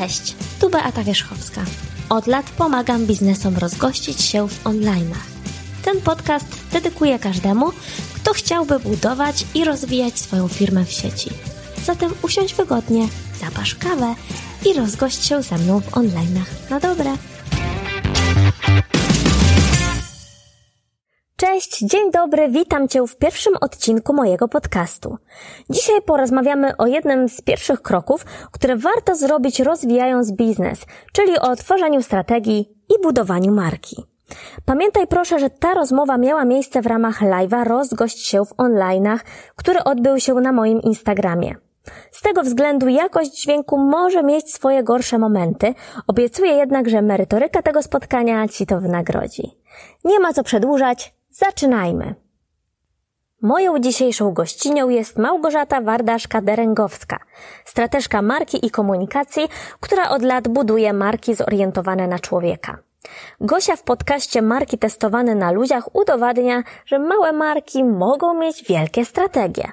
Cześć, tu Beata Wierzchowska. Od lat pomagam biznesom rozgościć się w online'ach. Ten podcast dedykuję każdemu, kto chciałby budować i rozwijać swoją firmę w sieci. Zatem usiądź wygodnie, zapasz kawę i rozgość się ze mną w online'ach. Na dobre! Cześć, dzień dobry, witam Cię w pierwszym odcinku mojego podcastu. Dzisiaj porozmawiamy o jednym z pierwszych kroków, które warto zrobić rozwijając biznes, czyli o tworzeniu strategii i budowaniu marki. Pamiętaj proszę, że ta rozmowa miała miejsce w ramach live'a Rozgość się w online'ach, który odbył się na moim Instagramie. Z tego względu jakość dźwięku może mieć swoje gorsze momenty, obiecuję jednak, że merytoryka tego spotkania Ci to wynagrodzi. Nie ma co przedłużać, zaczynajmy! Moją dzisiejszą gościnią jest Małgorzata Wardaszka-Derengowska, strateżka marki i komunikacji, która od lat buduje marki zorientowane na człowieka. Gosia w podcaście Marki testowane na ludziach udowadnia, że małe marki mogą mieć wielkie strategie.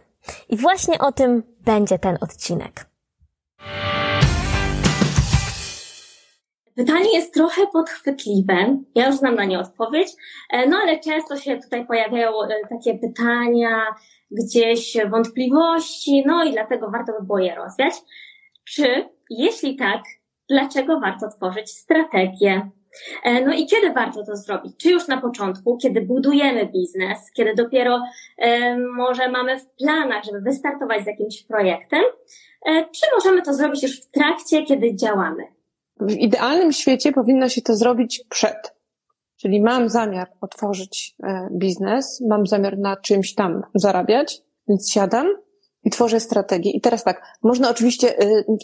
I właśnie o tym będzie ten odcinek. Pytanie jest trochę podchwytliwe. Ja już znam na nie odpowiedź, e, no ale często się tutaj pojawiają e, takie pytania, gdzieś wątpliwości, no i dlatego warto by było je rozwiać. Czy, jeśli tak, dlaczego warto tworzyć strategię? E, no i kiedy warto to zrobić? Czy już na początku, kiedy budujemy biznes, kiedy dopiero może mamy w planach, żeby wystartować z jakimś projektem, czy możemy to zrobić już w trakcie, kiedy działamy? W idealnym świecie powinno się to zrobić przed. Czyli mam zamiar otworzyć biznes, mam zamiar na czymś tam zarabiać, więc siadam i tworzę strategię. I teraz tak, można oczywiście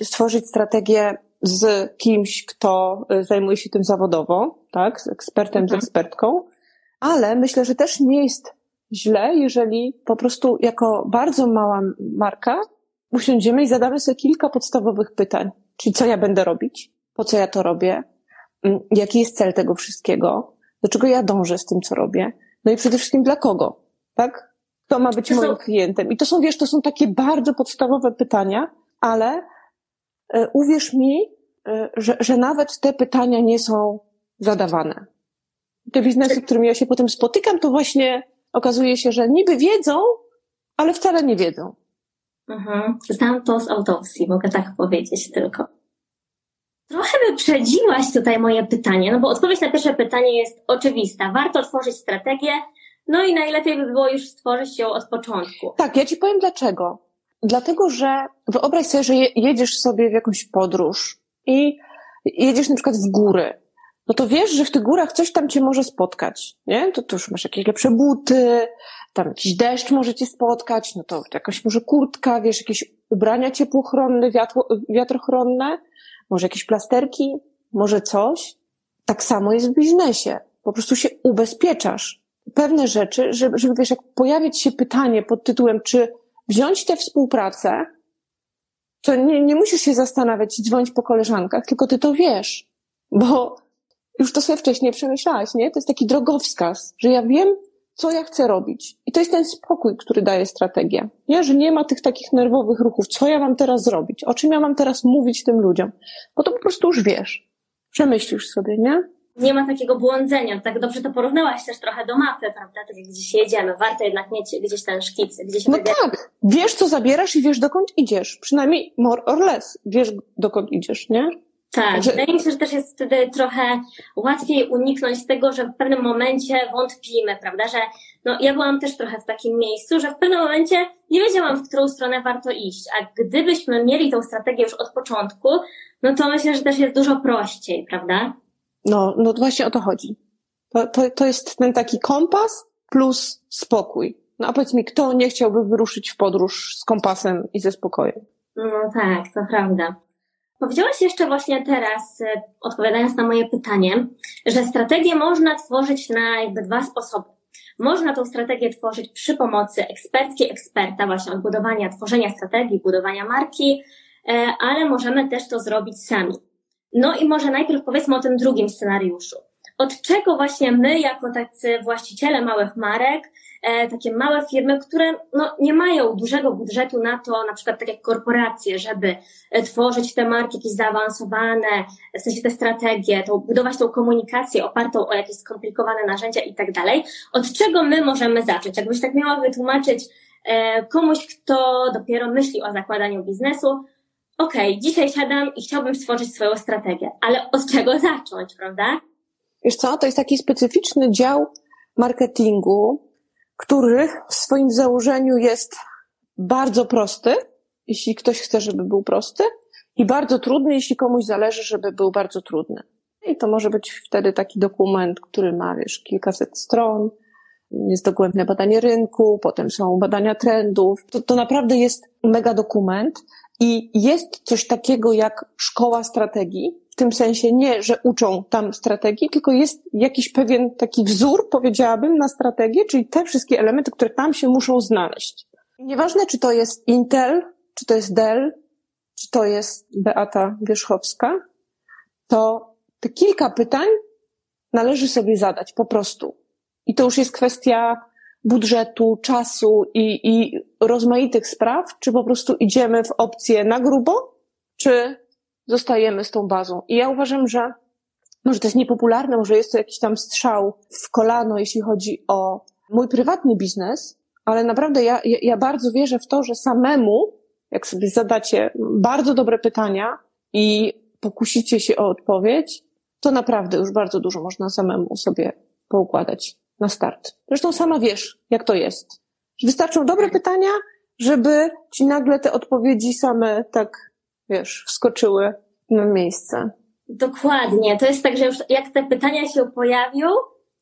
stworzyć strategię z kimś, kto y, zajmuje się tym zawodowo, tak, z ekspertem, mhm. z ekspertką, ale myślę, że też nie jest źle, jeżeli po prostu jako bardzo mała marka usiądziemy i zadamy sobie kilka podstawowych pytań. Czyli co ja będę robić? Po co ja to robię? Mm, jaki jest cel tego wszystkiego? Do czego ja dążę z tym, co robię? No i przede wszystkim dla kogo? Tak? Kto ma być moim klientem? I to są, wiesz, to są takie bardzo podstawowe pytania, ale E, uwierz mi, e, że, że nawet te pytania nie są zadawane. Te biznesy, z którymi ja się potem spotykam, to właśnie okazuje się, że niby wiedzą, ale wcale nie wiedzą. Mhm. Znam to z autopsji, mogę tak powiedzieć tylko. Trochę wyprzedziłaś tutaj moje pytanie, no bo odpowiedź na pierwsze pytanie jest oczywista. Warto tworzyć strategię, no i najlepiej by było już stworzyć ją od początku. Tak, ja ci powiem dlaczego. Dlatego, że wyobraź sobie, że jedziesz sobie w jakąś podróż i jedziesz na przykład w góry. No to wiesz, że w tych górach coś tam cię może spotkać, nie? To, to już masz jakieś lepsze buty, tam jakiś deszcz może cię spotkać, no to jakaś może kurtka, wiesz, jakieś ubrania ciepłochronne, wiatrochronne, może jakieś plasterki, może coś. Tak samo jest w biznesie. Po prostu się ubezpieczasz. Pewne rzeczy, żeby, żeby wiesz, jak pojawiać się pytanie pod tytułem, czy wziąć tę współpracę, to nie, nie musisz się zastanawiać i dzwonić po koleżankach, tylko ty to wiesz, bo już to sobie wcześniej przemyślałaś, nie? To jest taki drogowskaz, że ja wiem, co ja chcę robić. I to jest ten spokój, który daje strategia. Nie, że nie ma tych takich nerwowych ruchów. Co ja mam teraz zrobić? O czym ja mam teraz mówić tym ludziom? Bo to po prostu już wiesz. Przemyślisz sobie, nie? nie ma takiego błądzenia. Tak dobrze to porównałaś też trochę do mapy, prawda? Tak jak gdzieś jedziemy. Warto jednak mieć gdzieś ten szkic, gdzieś No tak. Wiesz, co zabierasz i wiesz, dokąd idziesz. Przynajmniej more or less. Wiesz, dokąd idziesz, nie? Tak, że... wydaje mi się, że też jest wtedy trochę łatwiej uniknąć tego, że w pewnym momencie wątpimy, prawda? Że no, ja byłam też trochę w takim miejscu, że w pewnym momencie nie wiedziałam, w którą stronę warto iść. A gdybyśmy mieli tą strategię już od początku, no to myślę, że też jest dużo prościej, prawda? No, no właśnie o to chodzi. To, to, to jest ten taki kompas plus spokój. No a powiedz mi, kto nie chciałby wyruszyć w podróż z kompasem i ze spokojem? No tak, to prawda. Powiedziałaś jeszcze właśnie teraz, e, odpowiadając na moje pytanie, że strategię można tworzyć na jakby dwa sposoby. Można tą strategię tworzyć przy pomocy ekspertki, eksperta, właśnie od budowania, tworzenia strategii, budowania marki, e, ale możemy też to zrobić sami. No i może najpierw powiedzmy o tym drugim scenariuszu. od czego właśnie my, jako tacy właściciele małych marek, takie małe firmy, które no, nie mają dużego budżetu na to, na przykład tak jak korporacje, żeby e, tworzyć te marki jakieś zaawansowane, w sensie te strategie, to budować tą komunikację opartą o jakieś skomplikowane narzędzia i tak dalej. Od czego my możemy zacząć? Jakbyś tak miała wytłumaczyć e, komuś, kto dopiero myśli o zakładaniu biznesu, okej, okay, dzisiaj siadam i chciałbym stworzyć swoją strategię, ale od czego zacząć, prawda? Wiesz co, to jest taki specyficzny dział marketingu, który w swoim założeniu jest bardzo prosty, jeśli ktoś chce, żeby był prosty, i bardzo trudny, jeśli komuś zależy, żeby był bardzo trudny. I to może być wtedy taki dokument, który ma, wiesz, kilkaset stron, jest dogłębne badanie rynku, potem są badania trendów. To, to naprawdę jest mega dokument i jest coś takiego jak szkoła strategii, tym sensie nie, że uczą tam strategii, tylko jest jakiś pewien taki wzór, powiedziałabym, na strategię, czyli te wszystkie elementy, które tam się muszą znaleźć. Nieważne, czy to jest Intel, czy to jest Dell, czy to jest Beata Wierzchowska, to te kilka pytań należy sobie zadać po prostu. I to już jest kwestia budżetu, czasu i, i rozmaitych spraw, czy po prostu idziemy w opcję na grubo, czy zostajemy z tą bazą. I ja uważam, że może to jest niepopularne, może jest to jakiś tam strzał w kolano, jeśli chodzi o mój prywatny biznes, ale naprawdę ja, ja, bardzo wierzę w to, że samemu, jak sobie zadacie bardzo dobre pytania i pokusicie się o odpowiedź, to naprawdę już bardzo dużo można samemu sobie poukładać na start. Zresztą sama wiesz, jak to jest. Wystarczą dobre pytania, żeby ci nagle te odpowiedzi same tak, wiesz, wskoczyły na miejsce. Dokładnie. To jest tak, że już jak te pytania się pojawią,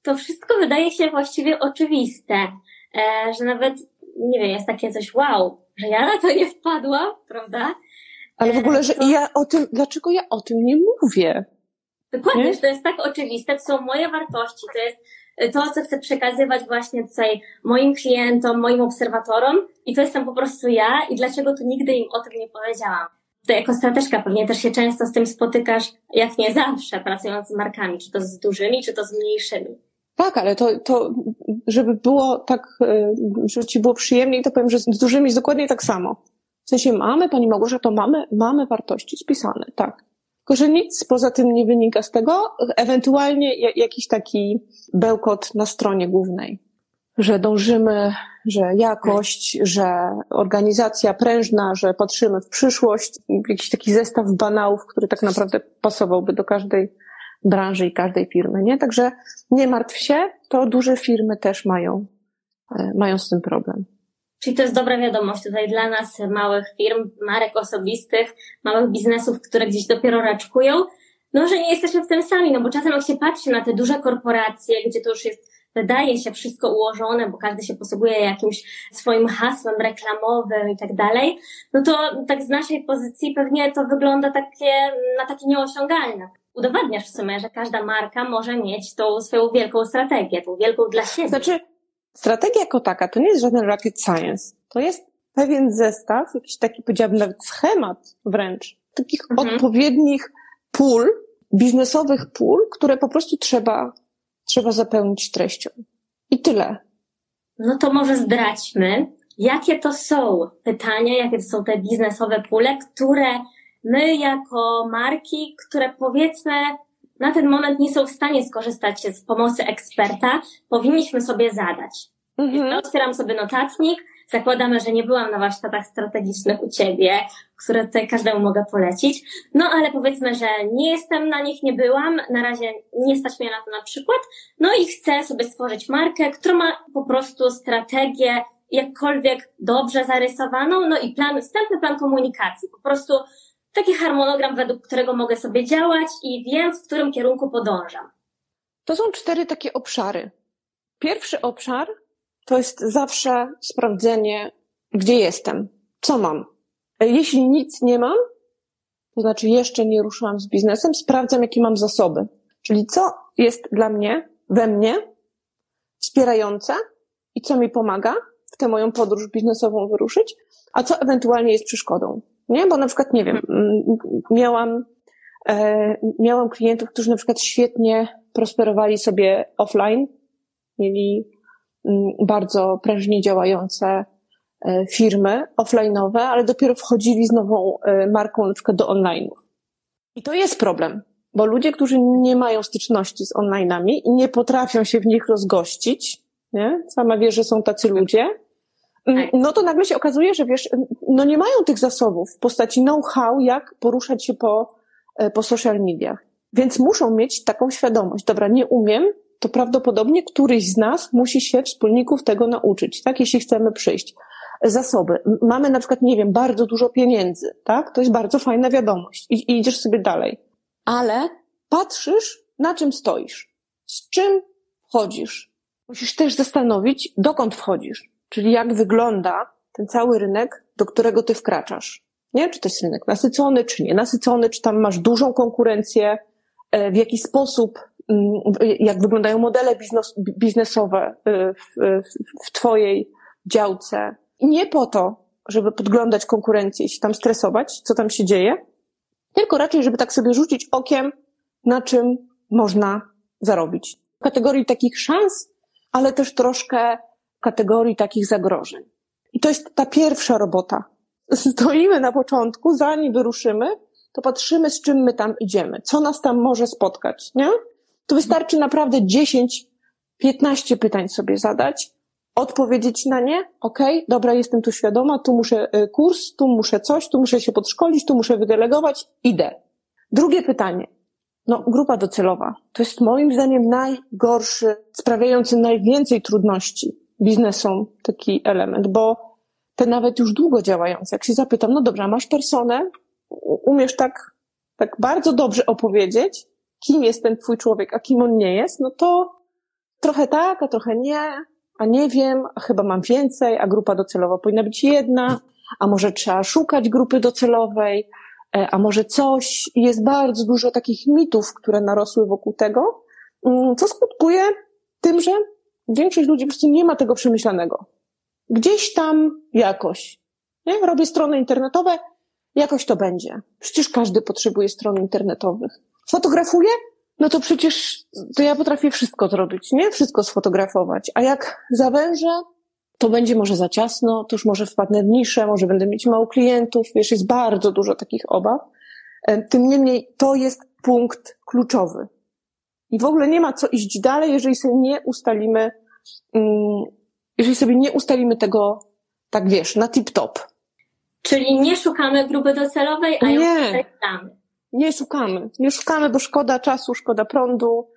to wszystko wydaje się właściwie oczywiste. E, że nawet, nie wiem, jest takie coś wow, że ja na to nie wpadłam, prawda? Ale w ogóle, że to... ja o tym, dlaczego ja o tym nie mówię? Dokładnie, nie? że to jest tak oczywiste, to są moje wartości, to jest to, co chcę przekazywać właśnie tutaj moim klientom, moim obserwatorom i to jestem po prostu ja i dlaczego tu nigdy im o tym nie powiedziałam. To jako strateżka pewnie też się często z tym spotykasz, jak nie zawsze, pracując z markami, czy to z dużymi, czy to z mniejszymi. Tak, ale to, to żeby było tak, e, żeby ci było przyjemniej, to powiem, że z dużymi jest dokładnie tak samo. W sensie mamy, Pani Małgorzato, mamy, mamy wartości spisane, tak. Tylko, że nic poza tym nie wynika z tego, ewentualnie jakiś taki bełkot na stronie głównej, że dążymy, że jakość, że organizacja prężna, że patrzymy w przyszłość, jakiś taki zestaw banałów, który tak naprawdę pasowałby do każdej branży i każdej firmy, nie? Także nie martw się, to duże firmy też mają, e, mają z tym problem. Czyli to jest dobra wiadomość tutaj dla nas, małych firm, marek osobistych, małych biznesów, które gdzieś dopiero raczkują, no, że nie jesteśmy w tym sami, no bo czasem jak się patrzy na te duże korporacje, gdzie to już jest, wydaje się wszystko ułożone, bo każdy się posługuje jakimś swoim hasłem reklamowym i tak dalej, no to tak z naszej pozycji pewnie to wygląda takie, na takie nieosiągalne. Udowadniasz w sumie, że każda marka może mieć tą swoją wielką strategię, tą wielką dla siebie. Znaczy, strategia jako taka to nie jest żaden rocket science. To jest pewien zestaw, jakiś taki powiedziałabym nawet schemat wręcz, takich mhm. odpowiednich pól, biznesowych pól, które po prostu trzeba, trzeba zapełnić treścią. I tyle. No to może zdradźmy, jakie to są pytania, jakie to są te biznesowe pule, które my jako marki, które powiedzmy na ten moment nie są w stanie skorzystać z pomocy eksperta, powinniśmy sobie zadać. Mhm. Ja otwieram sobie notatnik, zakładamy, że nie byłam na warsztatach strategicznych u Ciebie, które tutaj każdemu mogę polecić, no ale powiedzmy, że nie jestem na nich, nie byłam, na razie nie stać mnie na to na przykład, no i chcę sobie stworzyć markę, która ma po prostu strategię jakkolwiek dobrze zarysowaną, no i plan, wstępny plan komunikacji, po prostu taki harmonogram, według którego mogę sobie działać i wiem, w którym kierunku podążam. To są cztery takie obszary. Pierwszy obszar to jest zawsze sprawdzenie, gdzie jestem, co mam. Jeśli nic nie mam, to znaczy jeszcze nie ruszyłam z biznesem, sprawdzam, jakie mam zasoby. Czyli co jest dla mnie, we mnie wspierające i co mi pomaga w tę moją podróż biznesową wyruszyć, a co ewentualnie jest przeszkodą. Nie? Bo na przykład, nie wiem, miałam, e, miałam klientów, którzy na przykład świetnie prosperowali sobie offline, mieli bardzo prężnie działające e, firmy offline'owe, ale dopiero wchodzili z nową e, marką na przykład do online'ów. I to jest problem, bo ludzie, którzy nie mają styczności z online'ami i nie potrafią się w nich rozgościć, nie? Sama wiesz, że są tacy ludzie, mm, Tak. no to nagle się okazuje, że wiesz, no nie mają tych zasobów w postaci know-how, jak poruszać się po, e, po social mediach. Więc muszą mieć taką świadomość. Dobra, nie umiem, to prawdopodobnie któryś z nas musi się wspólników tego nauczyć, tak? Jeśli chcemy przyjść. Zasoby. Mamy na przykład, nie wiem, bardzo dużo pieniędzy, tak? To jest bardzo fajna wiadomość. I, i idziesz sobie dalej. Ale patrzysz, na czym stoisz. Z czym wchodzisz. Musisz też zastanowić, dokąd wchodzisz. Czyli jak wygląda ten cały rynek, do którego ty wkraczasz. Nie? Czy to jest rynek nasycony, czy nienasycony, czy tam masz dużą konkurencję, e, w jaki sposób, jak wyglądają modele biznes, biznesowe e, w, w, w twojej działce. Nie po to, żeby podglądać konkurencję i się tam stresować, co tam się dzieje, tylko raczej, żeby tak sobie rzucić okiem, na czym można zarobić. W kategorii takich szans, ale też troszkę w kategorii takich zagrożeń. I to jest ta pierwsza robota. Stoimy na początku, zanim wyruszymy, to patrzymy, z czym my tam idziemy, co nas tam może spotkać, nie? To wystarczy naprawdę 10, 15 pytań sobie zadać, odpowiedzieć na nie, okej, dobra, jestem tu świadoma, tu muszę y, kurs, tu muszę coś, tu muszę się podszkolić, tu muszę wydelegować, idę. Drugie pytanie. No, grupa docelowa. To jest moim zdaniem najgorszy, sprawiający najwięcej trudności biznesom taki element, bo te nawet już długo działające, jak się zapytam, no dobra, masz personę, umiesz tak, tak bardzo dobrze opowiedzieć, kim jest ten twój człowiek, a kim on nie jest, no to trochę tak, a trochę nie, a nie wiem, a chyba mam więcej, a grupa docelowa powinna być jedna, a może trzeba szukać grupy docelowej, e, a może coś. Jest bardzo dużo takich mitów, które narosły wokół tego, mm, co skutkuje tym, że większość ludzi po prostu nie ma tego przemyślanego. Gdzieś tam jakoś. Nie? Robię strony internetowe, jakoś to będzie. Przecież każdy potrzebuje stron internetowych. Fotografuję? No to przecież to ja potrafię wszystko zrobić, nie? Wszystko sfotografować. A jak zawężę, to będzie może za ciasno, to już może wpadnę w niszę, może będę mieć mało klientów. Wiesz, jest bardzo dużo takich obaw. Tym niemniej to jest punkt kluczowy. I w ogóle nie ma co iść dalej, jeżeli sobie nie ustalimy, mm, jeżeli sobie nie ustalimy tego, tak wiesz, na tip-top. Czyli nie szukamy grupy docelowej, a ją Nie. Nie szukamy. Nie szukamy, bo szkoda czasu, szkoda prądu.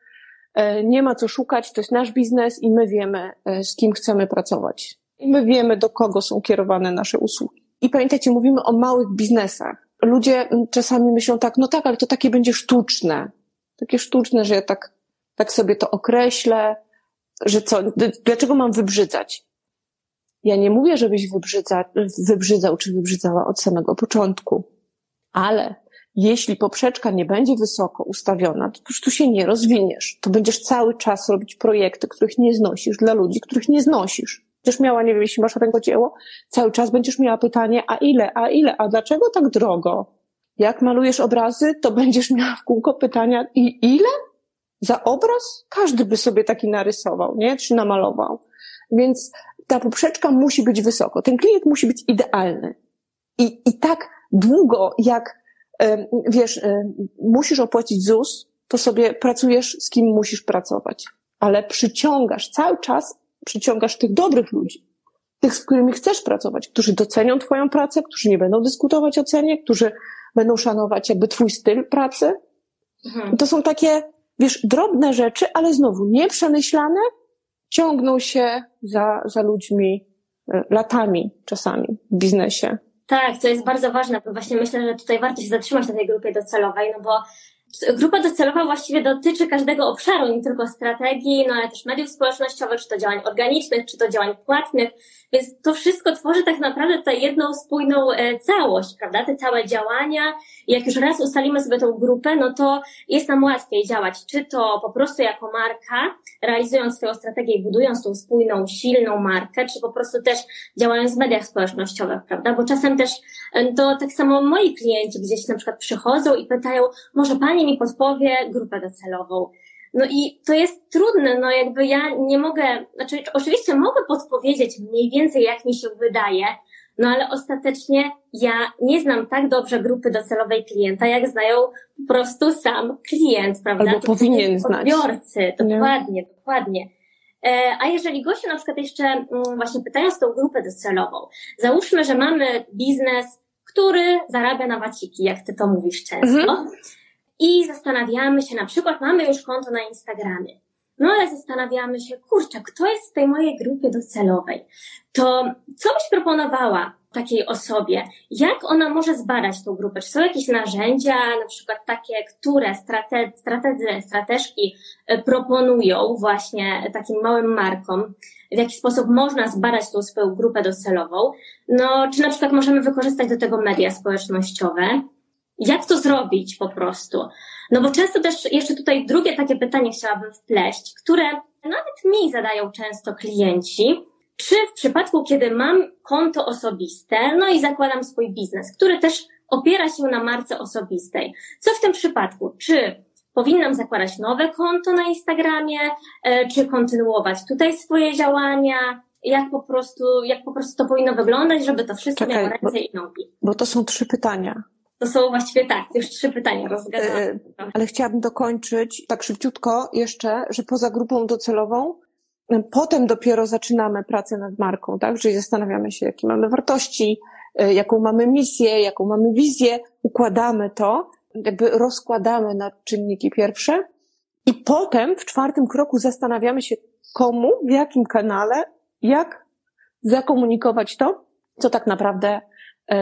E, Nie ma co szukać, to jest nasz biznes i my wiemy, e, z kim chcemy pracować. I my wiemy, do kogo są kierowane nasze usługi. I pamiętajcie, mówimy o małych biznesach. Ludzie mm, czasami myślą tak, no tak, ale to takie będzie sztuczne. Takie sztuczne, że ja tak, tak sobie to określę, że co, dlaczego mam wybrzydzać? Ja nie mówię, żebyś wybrzydza, wybrzydzał czy wybrzydzała od samego początku, ale jeśli poprzeczka nie będzie wysoko ustawiona, to już tu się nie rozwiniesz. To będziesz cały czas robić projekty, których nie znosisz dla ludzi, których nie znosisz. Będziesz miała, nie wiem, jeśli masz rękodzieło, cały czas będziesz miała pytanie, a ile, a ile, a dlaczego tak drogo? Jak malujesz obrazy, to będziesz miała w kółko pytania, i ile? Za obraz? Każdy by sobie taki narysował, nie? Czy namalował. Więc ta poprzeczka musi być wysoko. Ten klient musi być idealny. I, i tak długo, jak wiesz, musisz opłacić ZUS, to sobie pracujesz z kim musisz pracować. Ale przyciągasz, cały czas przyciągasz tych dobrych ludzi. Tych, z którymi chcesz pracować, którzy docenią twoją pracę, którzy nie będą dyskutować o cenie, którzy będą szanować jakby twój styl pracy. Mhm. To są takie, wiesz, drobne rzeczy, ale znowu nieprzemyślane, ciągną się za, za ludźmi e, latami czasami w biznesie. Tak, to jest bardzo ważne, bo właśnie myślę, że tutaj warto się zatrzymać na tej grupie docelowej, no bo grupa docelowa właściwie dotyczy każdego obszaru, nie tylko strategii, no ale też mediów społecznościowych, czy to działań organicznych, czy to działań płatnych, więc to wszystko tworzy tak naprawdę tę jedną spójną e, całość, prawda? Te całe działania. Jak już raz ustalimy sobie tą grupę, no to jest nam łatwiej działać, czy to po prostu jako marka, realizując swoją strategię i budując tą spójną, silną markę, czy po prostu też działając w mediach społecznościowych, prawda? Bo czasem też to tak samo moi klienci gdzieś na przykład przychodzą i pytają, może pani mi podpowie grupę docelową. No i to jest trudne, no jakby ja nie mogę, znaczy oczywiście mogę podpowiedzieć mniej więcej jak mi się wydaje, no ale ostatecznie ja nie znam tak dobrze grupy docelowej klienta, jak znają po prostu sam klient, prawda? Albo to powinien znać. Odbiorcy, dokładnie, nie? dokładnie. E, a jeżeli goście na przykład jeszcze mm, właśnie pytają z tą grupę docelową, załóżmy, że mamy biznes, który zarabia na waciki, jak ty to mówisz często, mhm. i zastanawiamy się, na przykład mamy już konto na Instagramie, no ale zastanawiamy się, kurczę, kto jest w tej mojej grupie docelowej? To co byś proponowała takiej osobie? Jak ona może zbadać tą grupę? Czy są jakieś narzędzia, na przykład takie, które strate, strategzy, strateżki e, proponują właśnie takim małym markom? W jaki sposób można zbadać tą swoją grupę docelową? No, czy na przykład możemy wykorzystać do tego media społecznościowe? Jak to zrobić po prostu? No bo często też jeszcze tutaj drugie takie pytanie chciałabym wpleść, które nawet mi zadają często klienci. Czy w przypadku, kiedy mam konto osobiste, no i zakładam swój biznes, który też opiera się na marce osobistej, co w tym przypadku? Czy powinnam zakładać nowe konto na Instagramie, e, czy kontynuować tutaj swoje działania? Jak po prostu, jak po prostu to powinno wyglądać, żeby to wszystko Czekaj, miało ręce bo, i nogi? Bo to są trzy pytania. To są właściwie tak, już trzy pytania rozgadane. E, ale chciałabym dokończyć tak szybciutko jeszcze, że poza grupą docelową e, potem dopiero zaczynamy pracę nad marką, tak? Czyli zastanawiamy się, jakie mamy wartości, e, jaką mamy misję, jaką mamy wizję, układamy to, jakby rozkładamy na czynniki pierwsze i potem w czwartym kroku zastanawiamy się, komu, w jakim kanale, jak zakomunikować to, co tak naprawdę E,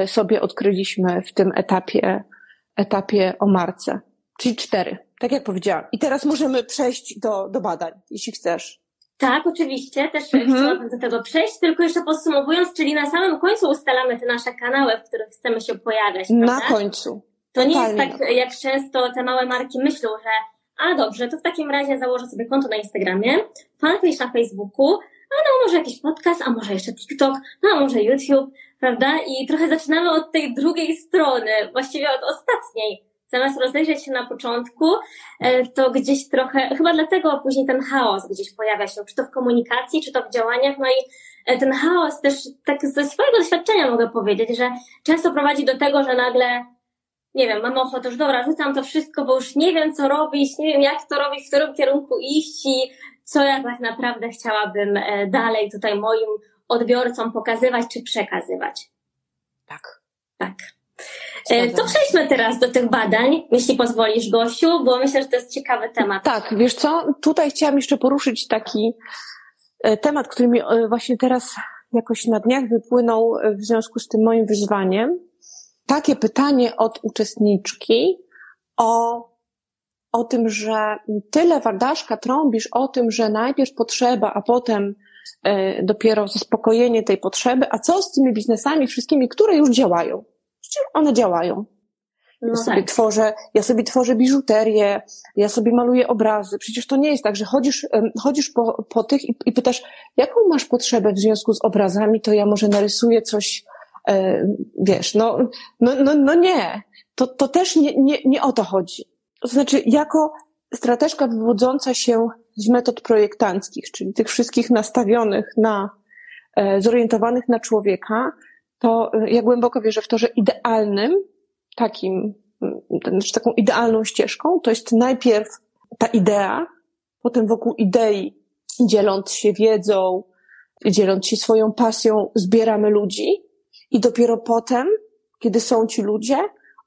sobie odkryliśmy w tym etapie, etapie o marce. Czyli cztery, tak jak powiedziałam. I teraz możemy przejść do, do badań, jeśli chcesz. Tak, oczywiście, też mhm. chciałabym do tego przejść, tylko jeszcze podsumowując, czyli na samym końcu ustalamy te nasze kanały, w których chcemy się pojawiać. Prawda? Na końcu. To nie jest tak, jak często te małe marki myślą, że a dobrze, to w takim razie założę sobie konto na Instagramie, fanpage na Facebooku, a no może jakiś podcast, a może jeszcze TikTok, no a może YouTube, prawda? I trochę zaczynamy od tej drugiej strony, właściwie od ostatniej. Zamiast rozejrzeć się na początku, e, to gdzieś trochę, chyba dlatego później ten chaos gdzieś pojawia się, czy to w komunikacji, czy to w działaniach, no i e, ten chaos też, tak ze swojego doświadczenia mogę powiedzieć, że często prowadzi do tego, że nagle nie wiem, mam ochotę, już dobra, rzucam to wszystko, bo już nie wiem, co robić, nie wiem, jak to robić, w którym kierunku iść i co ja tak naprawdę chciałabym e, dalej tutaj moim odbiorcom pokazywać czy przekazywać. Tak. Tak. E, to przejdźmy teraz do tych badań, jeśli pozwolisz, Gosiu, bo myślę, że to jest ciekawy temat. Tak, wiesz co, tutaj chciałam jeszcze poruszyć taki e, temat, który mi właśnie teraz jakoś na dniach wypłynął w związku z tym moim wyzwaniem. Takie pytanie od uczestniczki o o tym, że tyle Wardaszka trąbisz o tym, że najpierw potrzeba, a potem e, dopiero zaspokojenie tej potrzeby, a co z tymi biznesami wszystkimi, które już działają? Przecież one działają. Ja no sobie tak. tworzę, ja sobie tworzę biżuterię, ja sobie maluję obrazy. Przecież to nie jest tak, że chodzisz, chodzisz po, po tych i, i pytasz, jaką masz potrzebę w związku z obrazami, to ja może narysuję coś, e, wiesz, no, no, no, no nie. To, to też nie, nie, nie o to chodzi. To znaczy, jako strateżka wywodząca się z metod projektanckich, czyli tych wszystkich nastawionych na, e, zorientowanych na człowieka, to e, ja głęboko wierzę w to, że idealnym takim, znaczy taką idealną ścieżką to jest najpierw ta idea, potem wokół idei, dzieląc się wiedzą, dzieląc się swoją pasją, zbieramy ludzi i dopiero potem, kiedy są ci ludzie,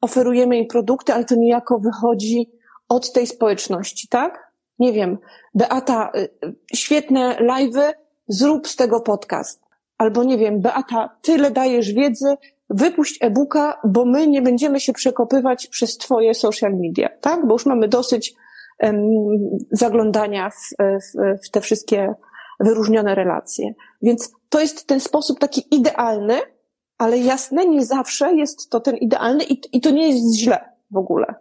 oferujemy im produkty, ale to niejako wychodzi od tej społeczności, tak? Nie wiem, Beata, y, świetne live'y, zrób z tego podcast. Albo nie wiem, Beata, tyle dajesz wiedzy, wypuść e-booka, bo my nie będziemy się przekopywać przez twoje social media, tak? Bo już mamy dosyć um, zaglądania w, w, w te wszystkie wyróżnione relacje. Więc to jest ten sposób taki idealny, ale jasne, nie zawsze jest to ten idealny i, i to nie jest źle w ogóle.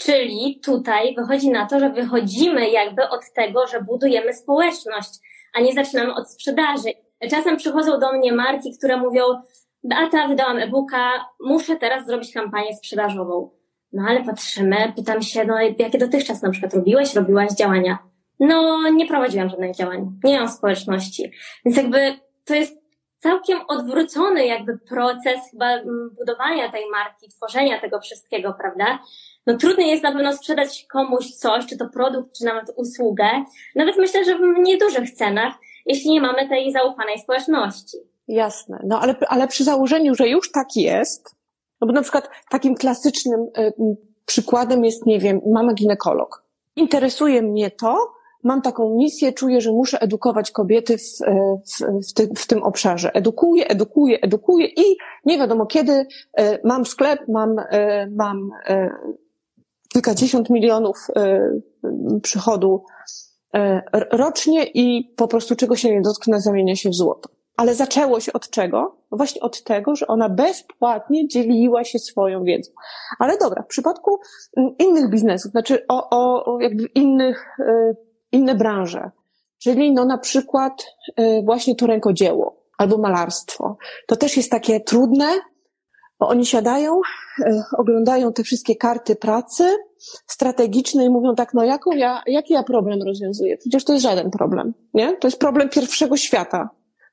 Czyli tutaj wychodzi na to, że wychodzimy jakby od tego, że budujemy społeczność, a nie zaczynamy od sprzedaży. Czasem przychodzą do mnie marki, które mówią, Beata, wydałam e-booka, muszę teraz zrobić kampanię sprzedażową. No ale patrzymy, pytam się, no jakie dotychczas na przykład robiłeś, robiłaś działania? No nie prowadziłam żadnych działań, nie mam społeczności. Więc jakby to jest całkiem odwrócony jakby proces chyba mm, budowania tej marki, tworzenia tego wszystkiego, prawda? No trudniej jest na pewno sprzedać komuś coś, czy to produkt, czy nawet usługę, nawet myślę, że w niedużych cenach, jeśli nie mamy tej zaufanej społeczności. Jasne, no ale, ale przy założeniu, że już tak jest, no bo na przykład takim klasycznym y, przykładem jest, nie wiem, mamy ginekolog. Interesuje mnie to, mam taką misję, czuję, że muszę edukować kobiety w, e, w, w, ty, w, tym obszarze. Edukuję, edukuję, edukuję i nie wiadomo kiedy e, mam sklep, mam, e, mam kilkadziesiąt milionów przychodu rocznie i po prostu czego się nie dotknę, zamienia się w złoto. Ale zaczęło się od czego? Właśnie od tego, że ona bezpłatnie dzieliła się swoją wiedzą. Ale dobra, w przypadku mm, innych biznesów, znaczy o, o jakby innych inne branże. Czyli no na przykład y, właśnie to rękodzieło albo malarstwo. To też jest takie trudne, oni siadają, y, oglądają te wszystkie karty pracy strategiczne i mówią tak, no jaką ja, jaki ja problem rozwiązuję? Przecież to jest żaden problem, nie? To jest problem pierwszego świata.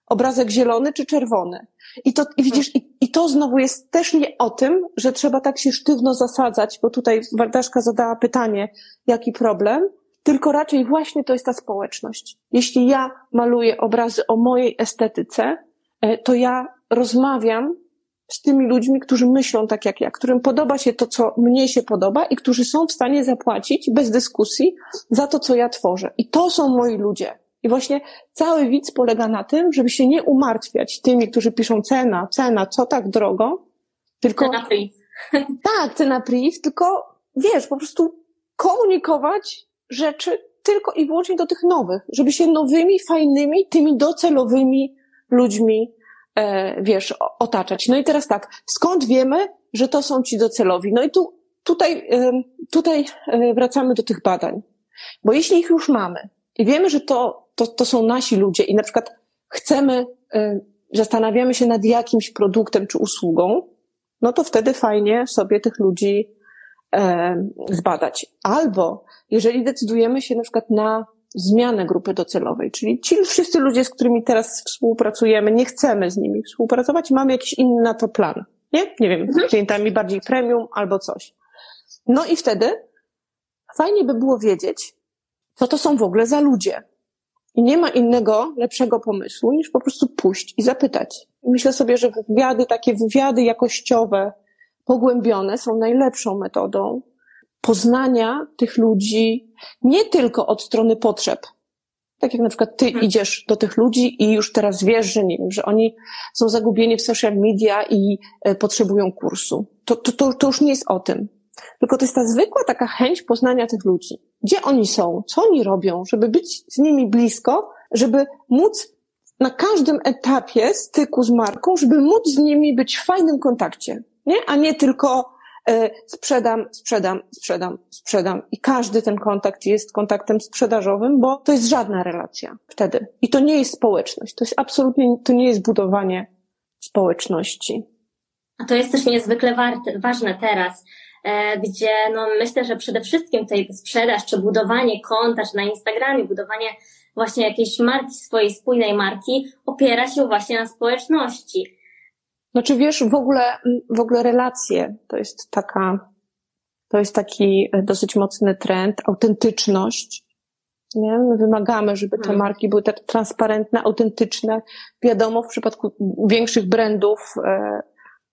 Obrazek zielony czy czerwony. I to, i widzisz, i, i to znowu jest też nie o tym, że trzeba tak się sztywno zasadzać, bo tutaj Wardaszka zadała pytanie, jaki problem, tylko raczej właśnie to jest ta społeczność. Jeśli ja maluję obrazy o mojej estetyce, e, to ja rozmawiam z tymi ludźmi, którzy myślą tak jak ja, którym podoba się to, co mnie się podoba i którzy są w stanie zapłacić bez dyskusji za to, co ja tworzę. I to są moi ludzie. I właśnie cały widz polega na tym, żeby się nie umartwiać tymi, którzy piszą cena, cena, co tak drogo, tylko... Cena priv. Tak, cena priv, tylko wiesz, po prostu komunikować rzeczy tylko i wyłącznie do tych nowych, żeby się nowymi, fajnymi, tymi docelowymi ludźmi, wiesz, otaczać. No i teraz tak, skąd wiemy, że to są ci docelowi? No i tu, tutaj, e, tutaj e, wracamy do tych badań. Bo jeśli ich już mamy i wiemy, że to, to, to są nasi ludzie i na przykład chcemy, e, zastanawiamy się nad jakimś produktem czy usługą, no to wtedy fajnie sobie tych ludzi e, zbadać. Albo jeżeli decydujemy się na przykład na zmianę grupy docelowej, czyli ci wszyscy ludzie, z którymi teraz współpracujemy, nie chcemy z nimi współpracować, mamy jakiś inny na to plan. Nie? Nie wiem, mhm. klientami bardziej premium albo coś. No i wtedy fajnie by było wiedzieć, co to są w ogóle za ludzie. I nie ma innego, lepszego pomysłu, niż po prostu pójść i zapytać. Myślę sobie, że wywiady, takie wywiady jakościowe, pogłębione są najlepszą metodą poznania tych ludzi nie tylko od strony potrzeb. Tak jak na przykład ty hmm. idziesz do tych ludzi i już teraz wiesz, że nie wiem, że oni są zagubieni w social media i e, potrzebują kursu. To, to, to, to już nie jest o tym. Tylko to jest ta zwykła taka chęć poznania tych ludzi. Gdzie oni są? Co oni robią? Żeby być z nimi blisko, żeby móc na każdym etapie styku z marką, żeby móc z nimi być w fajnym kontakcie nie? A nie tylko sprzedam, sprzedam, sprzedam, sprzedam. I każdy ten kontakt jest kontaktem sprzedażowym, bo to jest żadna relacja wtedy. I to nie jest społeczność. To jest absolutnie, to nie jest budowanie społeczności. A to jest też niezwykle warte, ważne teraz, e, gdzie no myślę, że przede wszystkim tej sprzedaż, czy budowanie konta, czy na Instagramie, budowanie właśnie jakiejś marki, swojej spójnej marki, opiera się właśnie na społeczności. Znaczy wiesz, w ogóle, w ogóle relacje to jest taka, to jest taki e, dosyć mocny trend, autentyczność. Nie? My wymagamy, żeby te hmm. marki były tak transparentne, autentyczne. Wiadomo, w przypadku większych brandów, e,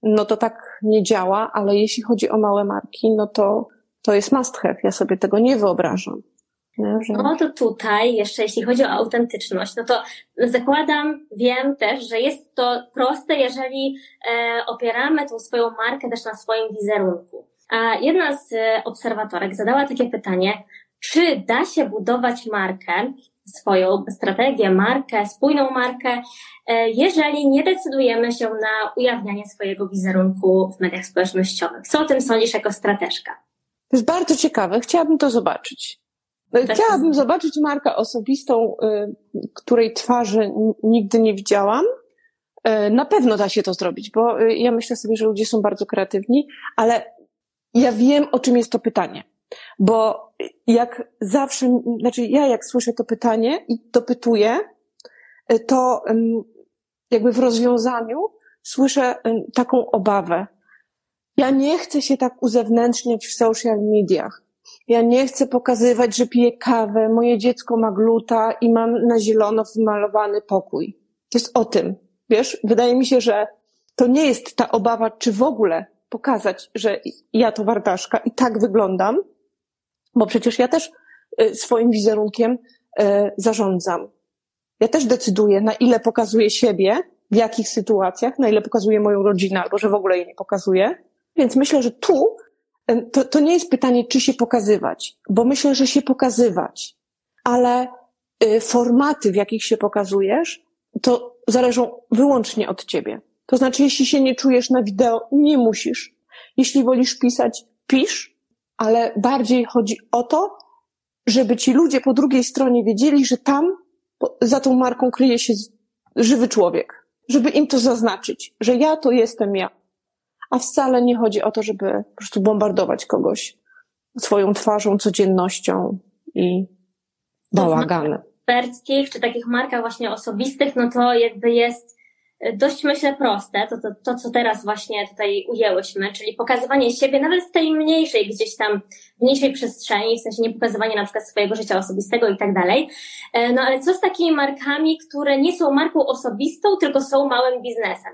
no to tak nie działa, ale jeśli chodzi o małe marki, no to to jest must have. Ja sobie tego nie wyobrażam. No to tutaj, jeszcze jeśli chodzi o autentyczność, no to zakładam, wiem też, że jest to proste, jeżeli e, opieramy tą swoją markę też na swoim wizerunku. A jedna z e, obserwatorek zadała takie pytanie, czy da się budować markę, swoją strategię, markę, spójną markę, e, jeżeli nie decydujemy się na ujawnianie swojego wizerunku w mediach społecznościowych. Co o tym sądzisz jako strateżka? To jest bardzo ciekawe. Chciałabym to zobaczyć. Tak. Chciałabym zobaczyć markę osobistą, y, której twarzy nigdy nie widziałam. Y, na pewno da się to zrobić, bo y, ja myślę sobie, że ludzie są bardzo kreatywni, ale ja wiem, o czym jest to pytanie. Bo jak zawsze, znaczy ja jak słyszę to pytanie i dopytuję, to jakby w rozwiązaniu słyszę taką obawę. Ja nie chcę się tak uzewnętrzniać w social mediach. Ja nie chcę pokazywać, że piję kawę, moje dziecko ma gluta i mam na zielono wymalowany pokój. To jest o tym. Wiesz, wydaje mi się, że to nie jest ta obawa, czy w ogóle pokazać, że ja to wartaszka i tak wyglądam, bo przecież ja też y, swoim wizerunkiem y, zarządzam. Ja też decyduję, na ile pokazuję siebie, w jakich sytuacjach, na ile pokazuję moją rodzinę, albo że w ogóle jej nie pokazuję. Więc myślę, że tu to, to nie jest pytanie, czy się pokazywać, bo myślę, że się pokazywać, ale formaty, w jakich się pokazujesz, to zależą wyłącznie od ciebie. To znaczy, jeśli się nie czujesz na wideo, nie musisz. Jeśli wolisz pisać, pisz, ale bardziej chodzi o to, żeby ci ludzie po drugiej stronie wiedzieli, że tam za tą marką kryje się żywy człowiek. Żeby im to zaznaczyć, że ja to jestem ja. A wcale nie chodzi o to, żeby po prostu bombardować kogoś swoją twarzą, codziennością i bałaganem. Eksperckich, czy takich markach właśnie osobistych, no to jakby jest dość myślę proste, to, to, to co teraz właśnie tutaj ujęłyśmy, czyli pokazywanie siebie nawet w tej mniejszej gdzieś tam, mniejszej przestrzeni, w sensie nie pokazywanie na przykład swojego życia osobistego i tak dalej. E, no ale co z takimi markami, które nie są marką osobistą, tylko są małym biznesem?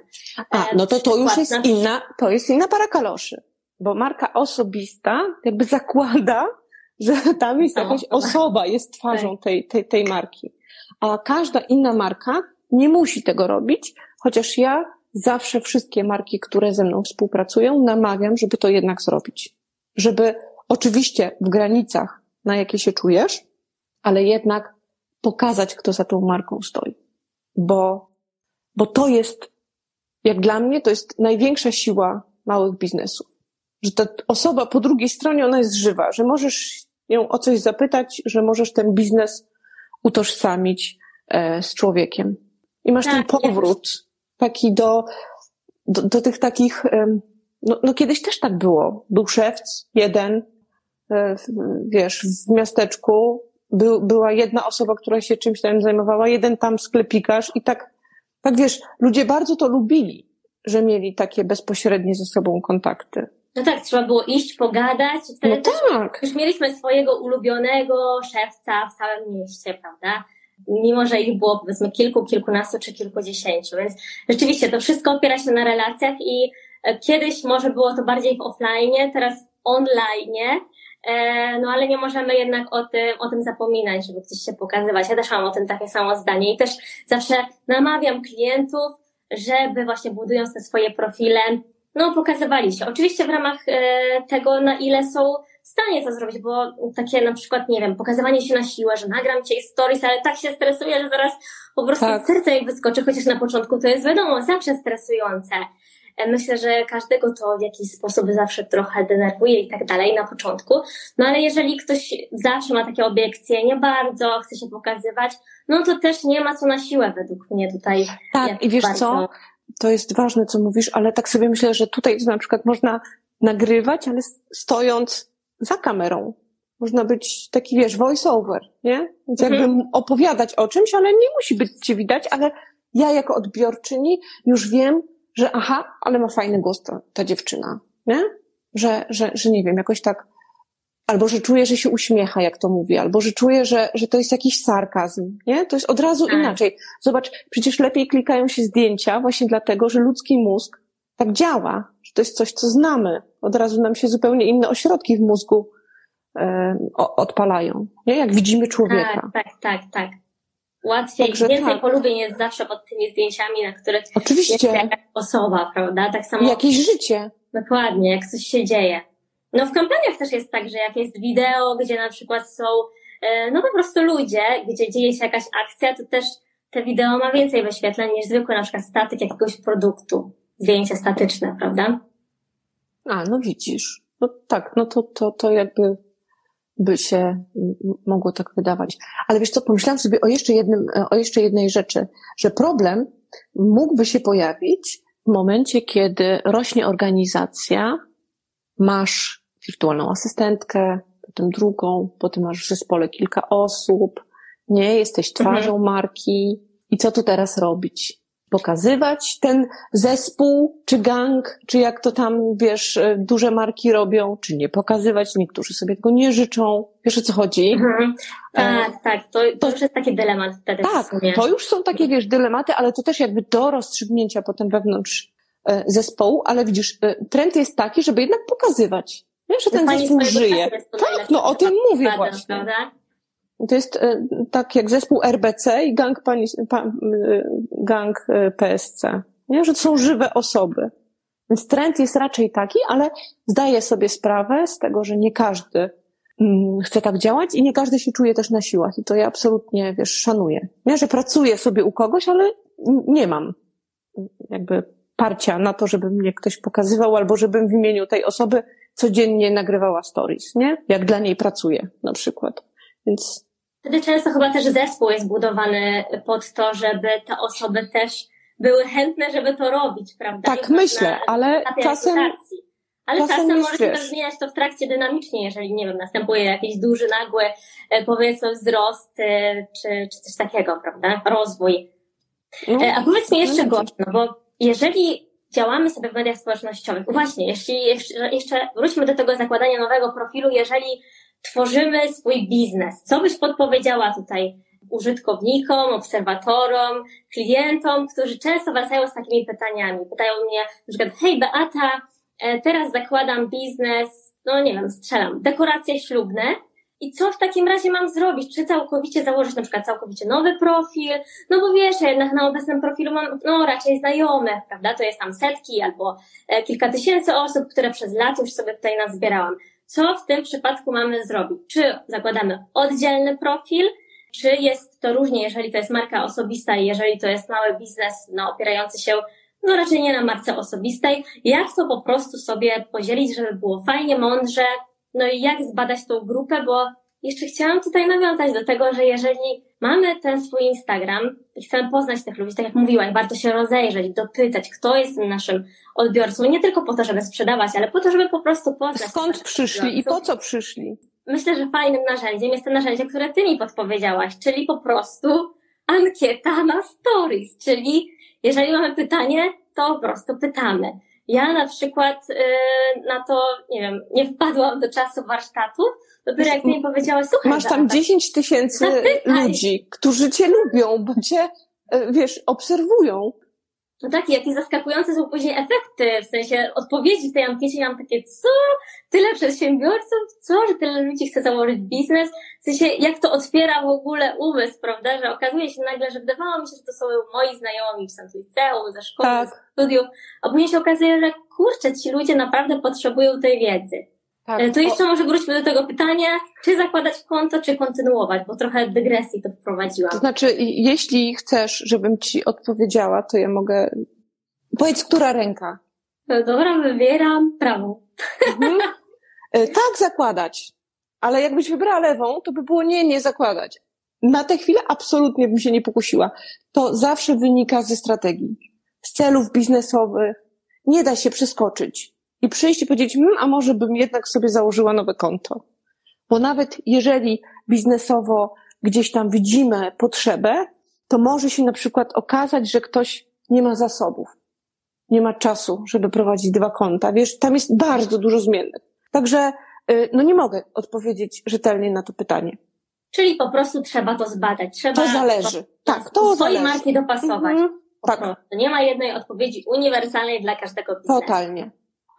A, e, no to to już jest inna, to jest inna para kaloszy, bo marka osobista jakby zakłada, że tam jest jakaś osoba, jest twarzą tak. tej, tej, tej marki. A każda inna marka nie musi tego robić, Chociaż ja zawsze wszystkie marki, które ze mną współpracują, namawiam, żeby to jednak zrobić. Żeby oczywiście w granicach, na jakie się czujesz, ale jednak pokazać, kto za tą marką stoi. Bo, bo to jest, jak dla mnie, to jest największa siła małych biznesów. Że ta osoba po drugiej stronie, ona jest żywa, że możesz ją o coś zapytać, że możesz ten biznes utożsamić e, z człowiekiem. I masz tak, ten powrót taki do, do, do tych takich, no, no kiedyś też tak było. Był szewc, jeden, e, wiesz, w miasteczku był, była jedna osoba, która się czymś tam zajmowała, jeden tam sklepikarz i tak, tak wiesz, ludzie bardzo to lubili, że mieli takie bezpośrednie ze sobą kontakty. No tak, trzeba było iść, pogadać. Wtedy no tak. Już mieliśmy swojego ulubionego szewca w całym mieście, prawda? Mimo że ich było powiedzmy kilku, kilkunastu czy kilkudziesięciu. Więc rzeczywiście to wszystko opiera się na relacjach i e, kiedyś może było to bardziej w offline, teraz online. E, no ale nie możemy jednak o tym, o tym zapominać, żeby gdzieś się pokazywać. Ja też mam o tym takie samo zdanie i też zawsze namawiam klientów, żeby właśnie budując te swoje profile, no pokazywali się. Oczywiście w ramach e, tego, na ile są w stanie to zrobić, bo takie na przykład, nie wiem, pokazywanie się na siłę, że nagram cię stories, ale tak się stresuję, że zaraz po prostu tak. serce jej wyskoczy, chociaż na początku to jest wiadomo, zawsze stresujące. E, myślę, że każdego to w jakiś sposób zawsze trochę denerwuje i tak dalej na początku. No ale jeżeli ktoś zawsze ma takie obiekcje, nie bardzo chce się pokazywać, no to też nie ma co na siłę według mnie tutaj. Tak, i wiesz bardzo... co? To jest ważne, co mówisz, ale tak sobie myślę, że tutaj na przykład można nagrywać, ale stojąc za kamerą. Można być taki, wiesz, voice-over, nie? Więc mhm. jakby opowiadać o czymś, ale nie musi być cię widać, ale ja jako odbiorczyni już wiem, że aha, ale ma fajny głos ta, ta dziewczyna, nie? Że, że, że nie wiem, jakoś tak, albo że czuję, że się uśmiecha, jak to mówi, albo że czuję, że, że to jest jakiś sarkazm, nie? To jest od razu tak. inaczej. Zobacz, przecież lepiej klikają się zdjęcia właśnie dlatego, że ludzki mózg tak działa, że to jest coś, co znamy. Od razu nam się zupełnie inne ośrodki w mózgu e, odpalają, nie? Jak widzimy człowieka. Tak, tak, tak, tak. Łatwiej, Także więcej tak. polubień jest zawsze pod tymi zdjęciami, na których Oczywiście. jest jakaś osoba, prawda? Tak samo. Jakieś życie. Dokładnie, jak coś się dzieje. No w kampaniach też jest tak, że jak jest wideo, gdzie na przykład są, e, no po prostu ludzie, gdzie dzieje się jakaś akcja, to też te wideo ma więcej wyświetleń niż zwykły na przykład statyk jakiegoś produktu zdjęcia statyczne, prawda? A, no widzisz. No tak, no to, to, to jakby by się mogło tak wydawać. Ale wiesz co, pomyślałam sobie o jeszcze jednym, o jeszcze jednej rzeczy, że problem mógłby się pojawić w momencie, kiedy rośnie organizacja, masz wirtualną asystentkę, potem drugą, potem masz w zespole kilka osób, nie, jesteś twarzą mhm. marki i co tu teraz robić? Pokazywać ten zespół, czy gang, czy jak to tam, wiesz, e, duże marki robią, czy nie pokazywać. Niektórzy sobie tego nie życzą. Wiesz o co chodzi? Mhm. Tak, e, tak. To, to już jest taki dylemat wtedy. Tak, to już są takie, wiesz, dylematy, ale to też jakby do rozstrzygnięcia potem wewnątrz e, zespołu, ale widzisz, trend jest taki, żeby jednak pokazywać, nie? że ten zespół żyje. Tak, no o tym mówię właśnie. Prawda? To jest e, tak jak zespół RBC i gang, pani, pa, e, gang e, PSC. Nie? Że to są żywe osoby. Więc trend jest raczej taki, ale zdaję sobie sprawę z tego, że nie każdy mm, chce tak działać i nie każdy się czuje też na siłach. I to ja absolutnie, wiesz, szanuję. Nie, że pracuję sobie u kogoś, ale nie mam jakby parcia na to, żeby mnie ktoś pokazywał albo żebym w imieniu tej osoby codziennie nagrywała stories, nie? Jak dla niej pracuję na przykład. Więc Wtedy często chyba też zespół jest budowany pod to, żeby te osoby też były chętne, żeby to robić, prawda? Tak myślę, na, ale na czasem... Ale czasem, czasem może się też zmieniać to w trakcie dynamicznie, jeżeli, nie wiem, następuje jakiś duży, nagły, e, powiedzmy, wzrost, e, czy, czy coś takiego, prawda? Rozwój. No, e, A powiedz mi jeszcze, no, Gosia, no bo jeżeli działamy sobie w mediach społecznościowych, właśnie, jeśli jeszcze, jeszcze wróćmy do tego zakładania nowego profilu, jeżeli tworzymy swój biznes. Co byś podpowiedziała tutaj użytkownikom, obserwatorom, klientom, którzy często wracają z takimi pytaniami. Pytają mnie na przykład, hej Beata, e, teraz zakładam biznes, no nie wiem, strzelam, dekoracje ślubne i co w takim razie mam zrobić? Czy całkowicie założyć na przykład całkowicie nowy profil? No bo wiesz, jednak na obecnym profilu mam no raczej znajomych, prawda? To jest tam setki albo e, kilka tysięcy osób, które przez lata już sobie tutaj nazbierałam. Co w tym przypadku mamy zrobić? Czy zakładamy oddzielny profil, czy jest to różnie, jeżeli to jest marka osobista i jeżeli to jest mały biznes, no, opierający się no raczej nie na marce osobistej. Jak to po prostu sobie podzielić, żeby było fajnie, mądrze, no i jak zbadać tą grupę, bo jeszcze chciałam tutaj nawiązać do tego, że jeżeli mamy ten swój Instagram i chcemy poznać tych ludzi, tak jak mówiłaś, warto się rozejrzeć, dopytać, kto jest tym naszym odbiorcą. Nie tylko po to, żeby sprzedawać, ale po to, żeby po prostu poznać. Skąd przyszli i po co przyszli? Myślę, że fajnym narzędziem jest to narzędzie, które ty mi podpowiedziałaś, czyli po prostu ankieta na stories, czyli jeżeli mamy pytanie, to po prostu pytamy. Ja na przykład yy, na to, nie wiem, nie wpadłam do czasu warsztatów, dopiero jak mi powiedziałaś, słuchaj. Masz tam 10 tysięcy ludzi, którzy cię lubią, bo cię, yy, wiesz, obserwują. No tak, jakie zaskakujące są później efekty, w sensie odpowiedzi w tej ankiecie, ja mam takie, co? Tyle przedsiębiorców? Co? Że tyle ludzi chce założyć biznes? W sensie, jak to otwiera w ogóle umysł, prawda? Że okazuje się nagle, że wydawało mi się, że to są moi znajomi, są z liceum, ze szkoły, tak. ze studiów, a później się okazuje, że kurczę, ci ludzie naprawdę potrzebują tej wiedzy. Tak, e, to jeszcze o... może wróćmy do tego pytania, czy zakładać konto, czy kontynuować, bo trochę dygresji to wprowadziłam. To znaczy, jeśli chcesz, żebym ci odpowiedziała, to ja mogę. Powiedz, która ręka? No dobra, wybieram prawą. Mhm. E, tak, zakładać. Ale jakbyś wybrała lewą, to by było nie, nie zakładać. Na tę chwilę absolutnie bym się nie pokusiła. To zawsze wynika ze strategii, z celów biznesowych. Nie da się przeskoczyć i przyjść i powiedzieć, mmm, a może bym jednak sobie założyła nowe konto. Bo nawet jeżeli biznesowo gdzieś tam widzimy potrzebę, to może się na przykład okazać, że ktoś nie ma zasobów, nie ma czasu, żeby prowadzić dwa konta. Wiesz, tam jest bardzo dużo zmiennych. Także, y, no nie mogę odpowiedzieć rzetelnie na to pytanie. Czyli po prostu trzeba to zbadać. Trzeba to zależy. To, tak, to swojej zależy. marki dopasować. Mhm, tak. Nie ma jednej odpowiedzi uniwersalnej dla każdego biznesu. Totalnie.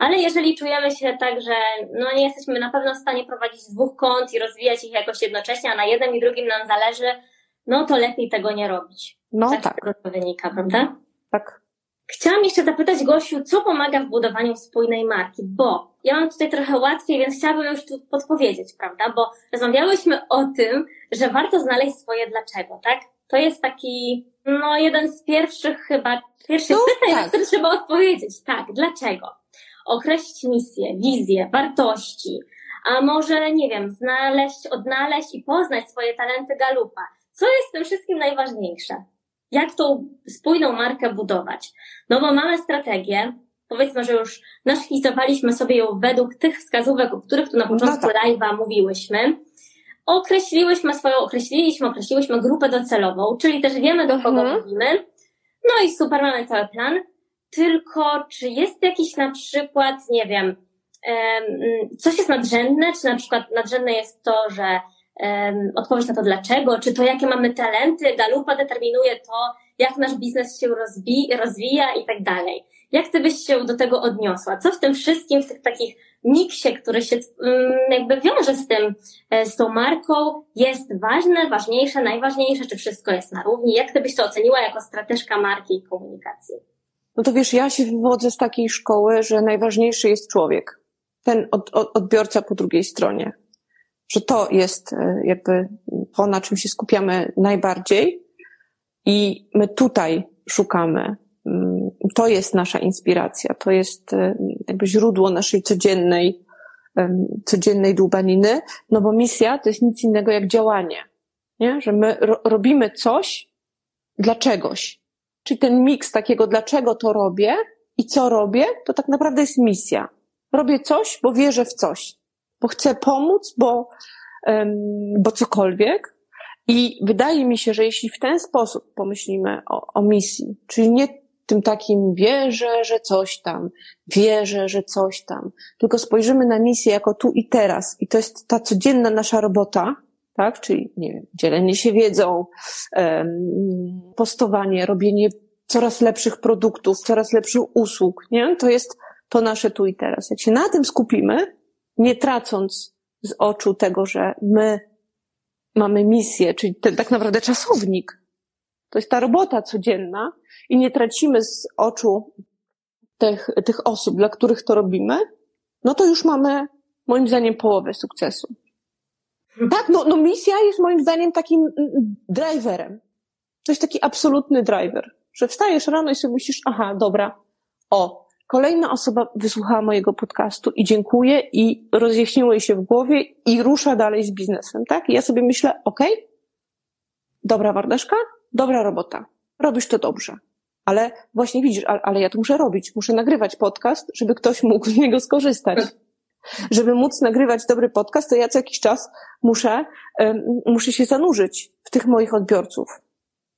Ale jeżeli czujemy się tak, że no nie jesteśmy na pewno w stanie prowadzić dwóch kont i rozwijać ich jakoś jednocześnie, a na jednym i drugim nam zależy, no to lepiej tego nie robić. No tak. tak. To wynika, prawda? Tak. Chciałam jeszcze zapytać Gosiu, co pomaga w budowaniu spójnej marki, bo ja mam tutaj trochę łatwiej, więc chciałabym już tu podpowiedzieć, prawda? Bo rozmawiałyśmy o tym, że warto znaleźć swoje dlaczego, tak? To jest taki, no jeden z pierwszych chyba, pierwszych no, pytań, tak. na które trzeba odpowiedzieć. Tak, dlaczego? Określić misję, wizję, wartości, a może, nie wiem, znaleźć, odnaleźć i poznać swoje talenty galupa. Co jest w tym wszystkim najważniejsze? Jak tą spójną markę budować? No bo mamy strategię, powiedzmy, że już naszkicowaliśmy sobie ją według tych wskazówek, o których tu na początku no tak. live'a mówiłyśmy, określiłyśmy swoją, określiliśmy, określiłyśmy grupę docelową, czyli też wiemy, do kogo mhm. mówimy. No i super, mamy cały plan. Tylko, czy jest jakiś na przykład, nie wiem, coś jest nadrzędne, czy na przykład nadrzędne jest to, że odpowiedź na to dlaczego, czy to jakie mamy talenty, Galupa determinuje to, jak nasz biznes się rozwi rozwija i tak dalej. Jak ty byś się do tego odniosła? Co w tym wszystkim, w tych takich miksie, który się um, jakby wiąże z tym, e, z tą marką, jest ważne, ważniejsze, najważniejsze, czy wszystko jest na równi? Jak ty byś to oceniła jako strateżka marki i komunikacji? No to wiesz, ja się wywodzę z takiej szkoły, że najważniejszy jest człowiek. Ten od, od, odbiorca po drugiej stronie że to jest e, jakby to, na czym się skupiamy najbardziej i my tutaj szukamy. Mm, to jest nasza inspiracja, to jest e, jakby źródło naszej codziennej, codziennej dłubaniny, no bo misja to jest nic innego jak działanie, nie? że my ro robimy coś dla czegoś. Czyli ten miks takiego, dlaczego to robię i co robię, to tak naprawdę jest misja. Robię coś, bo wierzę w coś bo chcę pomóc, bo, bo cokolwiek. I wydaje mi się, że jeśli w ten sposób pomyślimy o, o misji, czyli nie tym takim wierzę, że coś tam, wierzę, że coś tam, tylko spojrzymy na misję jako tu i teraz i to jest ta codzienna nasza robota, tak, czyli nie wiem, dzielenie się wiedzą, postowanie, robienie coraz lepszych produktów, coraz lepszych usług, nie? To jest to nasze tu i teraz. Jak się na tym skupimy, nie tracąc z oczu tego, że my mamy misję, czyli ten tak naprawdę czasownik. To jest ta robota codzienna i nie tracimy z oczu tych, tych osób, dla których to robimy, no to już mamy, moim zdaniem, połowę sukcesu. Tak, no, no misja jest moim zdaniem takim mm, driverem. To jest taki absolutny driver, że wstajesz rano i sobie myślisz, aha, dobra, o, Kolejna osoba wysłuchała mojego podcastu i dziękuję i rozjaśniło jej się w głowie i rusza dalej z biznesem, tak? I ja sobie myślę, okej, okay, dobra Wardeszka, dobra robota, robisz to dobrze. Ale właśnie widzisz, ale, ale ja to muszę robić, muszę nagrywać podcast, żeby ktoś mógł z niego skorzystać. Żeby móc nagrywać dobry podcast, to ja co jakiś czas muszę, muszę się zanurzyć w tych moich odbiorców.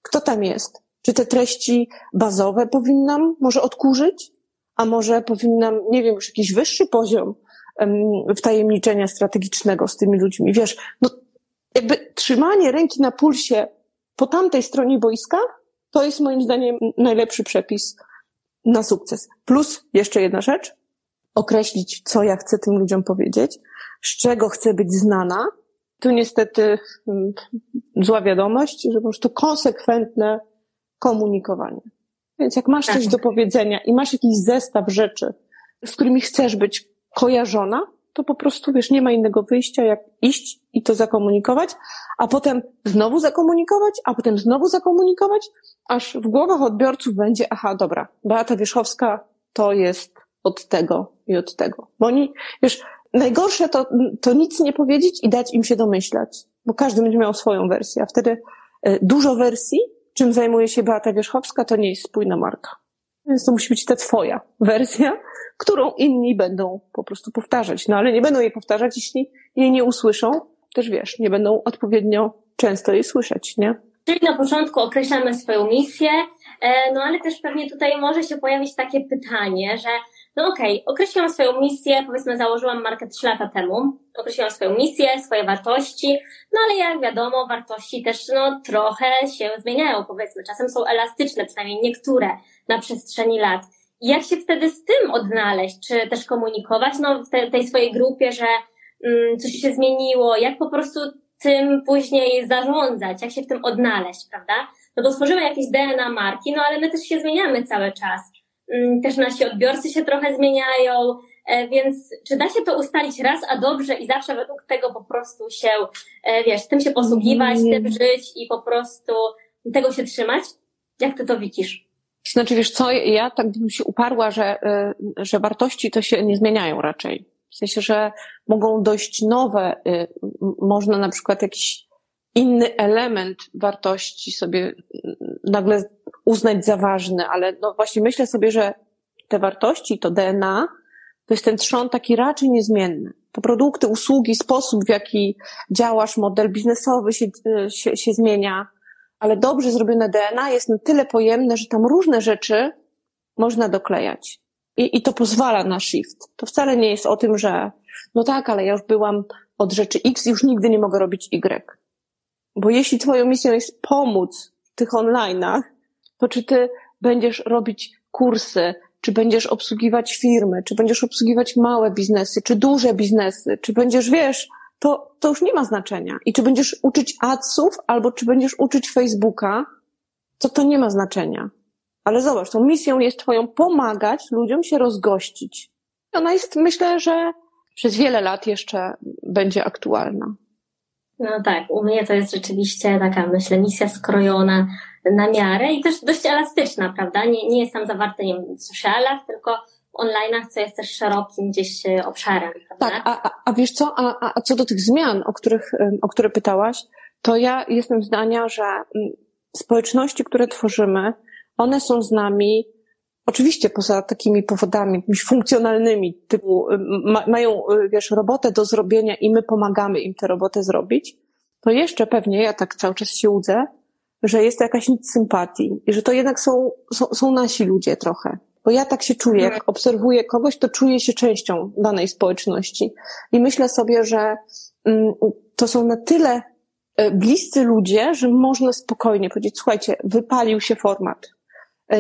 Kto tam jest? Czy te treści bazowe powinnam może odkurzyć? a może powinnam, nie wiem, już jakiś wyższy poziom wtajemniczenia strategicznego z tymi ludźmi. Wiesz, no jakby trzymanie ręki na pulsie po tamtej stronie boiska, to jest moim zdaniem najlepszy przepis na sukces. Plus jeszcze jedna rzecz, określić, co ja chcę tym ludziom powiedzieć, z czego chcę być znana. Tu niestety mm, zła wiadomość, że po prostu konsekwentne komunikowanie. Więc jak masz coś tak. do powiedzenia i masz jakiś zestaw rzeczy, z którymi chcesz być kojarzona, to po prostu, wiesz, nie ma innego wyjścia, jak iść i to zakomunikować, a potem znowu zakomunikować, a potem znowu zakomunikować, aż w głowach odbiorców będzie, aha, dobra, Beata Wierzchowska to jest od tego i od tego. Bo oni, wiesz, najgorsze to, to nic nie powiedzieć i dać im się domyślać, bo każdy będzie miał swoją wersję, a wtedy e, dużo wersji czym zajmuje się Beata Wierzchowska, to nie jest spójna marka. Więc to musi być ta twoja wersja, którą inni będą po prostu powtarzać. No ale nie będą jej powtarzać, jeśli jej nie usłyszą. Też wiesz, nie będą odpowiednio często jej słyszeć, nie? Czyli na początku określamy swoją misję, e, no ale też pewnie tutaj może się pojawić takie pytanie, że no okej, okay, określiłam swoją misję, powiedzmy założyłam markę trzy lata temu, określiłam swoją misję, swoje wartości, no ale jak wiadomo, wartości też no trochę się zmieniają, powiedzmy, czasem są elastyczne, przynajmniej niektóre na przestrzeni lat. I jak się wtedy z tym odnaleźć, czy też komunikować no, w te, tej swojej grupie, że mm, coś się zmieniło, jak po prostu tym później zarządzać, jak się w tym odnaleźć, prawda? No bo stworzymy jakieś DNA marki, no ale my też się zmieniamy cały czas. Mm, też nasi odbiorcy się trochę zmieniają, e, więc czy da się to ustalić raz, a dobrze i zawsze według tego po prostu się, e, wiesz, tym się posługiwać, mm. tym żyć i po prostu tego się trzymać? Jak ty to widzisz? Znaczy, wiesz co, ja tak bym się uparła, że, e, że wartości to się nie zmieniają raczej. W sensie, że mogą dojść nowe, można na przykład jakiś inny element wartości sobie nagle uznać za ważny, ale no właśnie myślę sobie, że te wartości, to DNA, to jest ten trzon taki raczej niezmienny. To produkty, usługi, sposób, w jaki działasz, model biznesowy się, się, się zmienia, ale dobrze zrobione DNA jest na tyle pojemne, że tam różne rzeczy można doklejać. I, I to pozwala na shift. To wcale nie jest o tym, że no tak, ale ja już byłam od rzeczy X, już nigdy nie mogę robić Y. Bo jeśli twoją misją jest pomóc w tych online'ach, to czy ty będziesz robić kursy, czy będziesz obsługiwać firmy, czy będziesz obsługiwać małe biznesy, czy duże biznesy, czy będziesz, wiesz, to, to już nie ma znaczenia. I czy będziesz uczyć adsów, albo czy będziesz uczyć Facebooka, to to nie ma znaczenia. Ale zobacz, tą misją jest twoją pomagać ludziom się rozgościć. Ona jest, myślę, że przez wiele lat jeszcze będzie aktualna. No tak, u mnie to jest rzeczywiście taka, myślę, misja skrojona na miarę i też dość elastyczna, prawda? Nie, nie jest tam zawarte, nie wiem, w socialach, tylko w online'ach, co jest też szerokim gdzieś e, obszarem, prawda? Tak, a, a, a wiesz co, a, a co do tych zmian, o których, o które pytałaś, to ja jestem zdania, że mm, społeczności, które tworzymy, one są z nami Oczywiście poza takimi powodami funkcjonalnymi, typu y, ma, mają, y, wiesz, robotę do zrobienia i my pomagamy im tę robotę zrobić, to jeszcze pewnie, ja tak cały czas się łudzę, że jest to jakaś nic sympatii i że to jednak są, są, są nasi ludzie trochę. Bo ja tak się czuję, jak mhm. obserwuję kogoś, to czuję się częścią danej społeczności. I myślę sobie, że mm, to są na tyle y, bliscy ludzie, że można spokojnie powiedzieć, słuchajcie, wypalił się format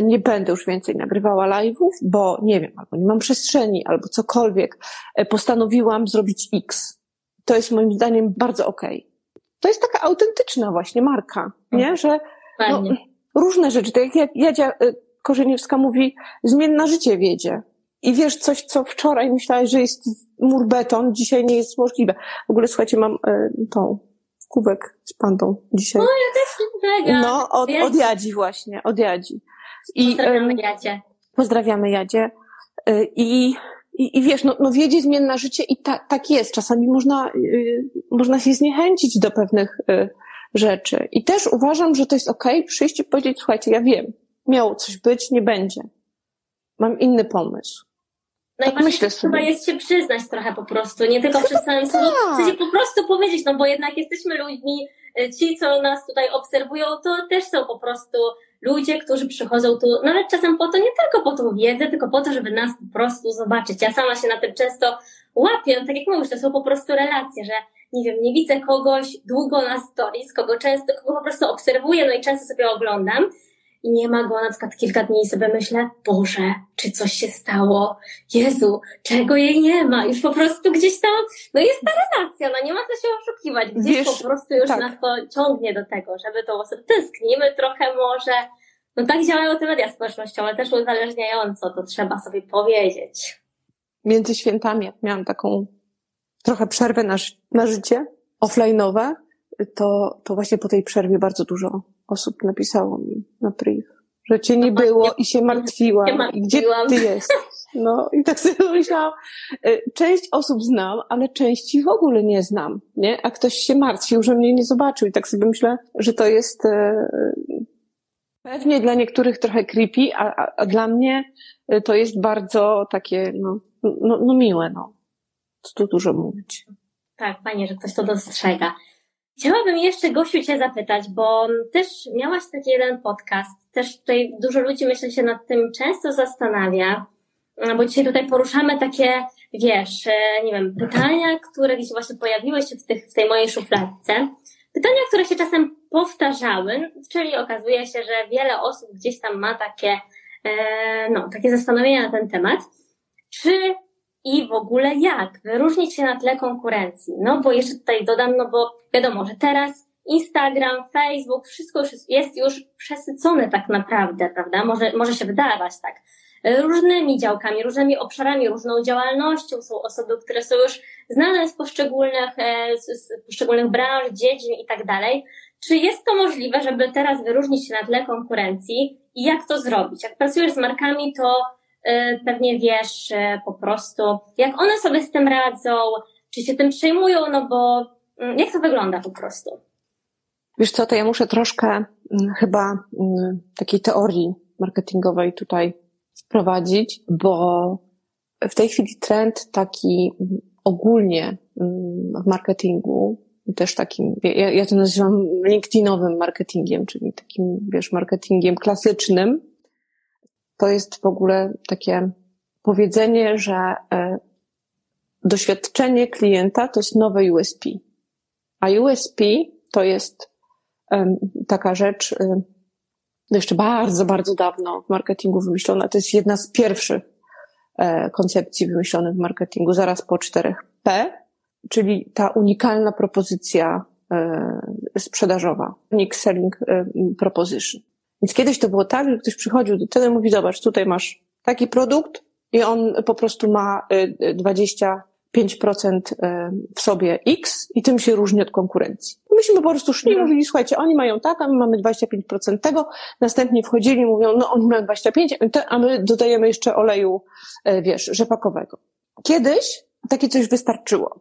nie będę już więcej nagrywała live'ów, bo nie wiem, albo nie mam przestrzeni, albo cokolwiek. E, postanowiłam zrobić X. To jest moim zdaniem bardzo okej. Okay. To jest taka autentyczna właśnie marka, nie? Mhm. Że no, różne rzeczy, tak jak Jadzia e, Korzeniewska mówi, zmienne życie wiedzie. I wiesz, coś, co wczoraj myślałeś, że jest mur beton, dzisiaj nie jest możliwe. W ogóle, słuchajcie, mam y, tą kubek z pandą dzisiaj. No, ja też mega. No, od, od Jadzi właśnie, od Jadzi. I, pozdrawiamy Jadzie. Pozdrawiamy Jadzie. Y, I, i, i wiesz, no, no wiedzie zmienna życie i ta, tak jest. Czasami można, y, można się zniechęcić do pewnych y, rzeczy. I też uważam, że to jest okej okay, przyjść i powiedzieć, słuchajcie, ja wiem, miało coś być, nie będzie. Mam inny pomysł. No tak i myślę sobie. chyba jest się przyznać trochę po prostu, nie tylko przez samym sobie, tak. po prostu powiedzieć, no bo jednak jesteśmy ludźmi, ci, co nas tutaj obserwują, to też są po prostu ludzie, którzy przychodzą tu nawet czasem po to, nie tylko po tą wiedzę, tylko po to, żeby nas po prostu zobaczyć. Ja sama się na tym często łapię, no tak jak mówisz, to są po prostu relacje, że nie wiem, nie widzę kogoś długo na stories, kogo często, kogo po prostu obserwuję, no i często sobie oglądam i nie ma go na przykład kilka dni i sobie myślę, Boże, czy coś się stało? Jezu, czego jej nie ma? Już po prostu gdzieś tam, no jest ta relacja, no nie ma co się oszukiwać. Gdzieś Wiesz, po prostu już tak. nas to ciągnie do tego, żeby tą osobę tęsknimy trochę może. No tak działają te media społecznościowe, też uzależniająco, to trzeba sobie powiedzieć. Między świętami miałam taką trochę przerwę na, na życie offline'owe, to, to właśnie po tej przerwie bardzo dużo osób napisało mi na priv, że cię nie było i się martwiłam. I gdzie ty jesteś? No i tak sobie myślałam, y, część osób znam, ale części w ogóle nie znam, nie? A ktoś się martwił, że mnie nie zobaczył i tak sobie myślę, że to jest e, pewnie dla niektórych trochę creepy, a, a, a dla mnie e, to jest bardzo takie, no, no, no miłe, no. Co tu dużo mówić. Tak, fajnie, że ktoś to dostrzega. Chciałabym jeszcze, Gosiu, Cię zapytać, bo też miałaś taki jeden podcast. Też tutaj dużo ludzi, myślę, się nad tym często zastanawia, bo dzisiaj tutaj poruszamy takie, wiesz, e, nie wiem, pytania, które gdzieś właśnie pojawiły się w, tych, w tej mojej szufladce. Pytania, które się czasem powtarzały, czyli okazuje się, że wiele osób gdzieś tam ma takie, e, no, takie zastanowienia na ten temat. Czy i w ogóle jak wyróżnić się na tle konkurencji. No bo jeszcze tutaj dodam, no bo wiadomo, że teraz Instagram, Facebook, wszystko już jest już przesycone tak naprawdę, prawda? Może, może się wydawać tak. Różnymi działkami, różnymi obszarami, różną działalnością. Są osoby, które są już znane z poszczególnych, e, z poszczególnych branż, dziedzin i tak dalej. Czy jest to możliwe, żeby teraz wyróżnić się na tle konkurencji i jak to zrobić? Jak pracujesz z markami, to pewnie wiesz y, po prostu, jak one sobie z tym radzą, czy się tym przejmują, no bo mm, jak to wygląda po prostu? Wiesz co, to ja muszę troszkę mm, chyba mm, takiej teorii marketingowej tutaj wprowadzić, bo w tej chwili trend taki ogólnie w marketingu, też takim, ja, ja to nazywam LinkedInowym marketingiem, czyli takim, wiesz, marketingiem klasycznym, to jest w ogóle takie powiedzenie, że e, doświadczenie klienta to jest nowe USP. A USP to jest taka rzecz, e, jeszcze bardzo, bardzo dawno w marketingu wymyślona. To jest jedna z pierwszych e, koncepcji wymyślonych w marketingu, zaraz po 4P, czyli ta unikalna propozycja sprzedażowa, unique selling proposition. Więc kiedyś to było tak, że ktoś przychodził do tego i mówi, zobacz, tutaj masz taki produkt i on po prostu ma 25% y, y, w sobie X i tym się różni od konkurencji. Myśmy po prostu szli mówili, słuchajcie, oni mają tak, a my mamy 25% tego. Następnie wchodzili i mówią, no oni mają 25, a my dodajemy jeszcze oleju, y, wiesz, rzepakowego. Kiedyś takie coś wystarczyło.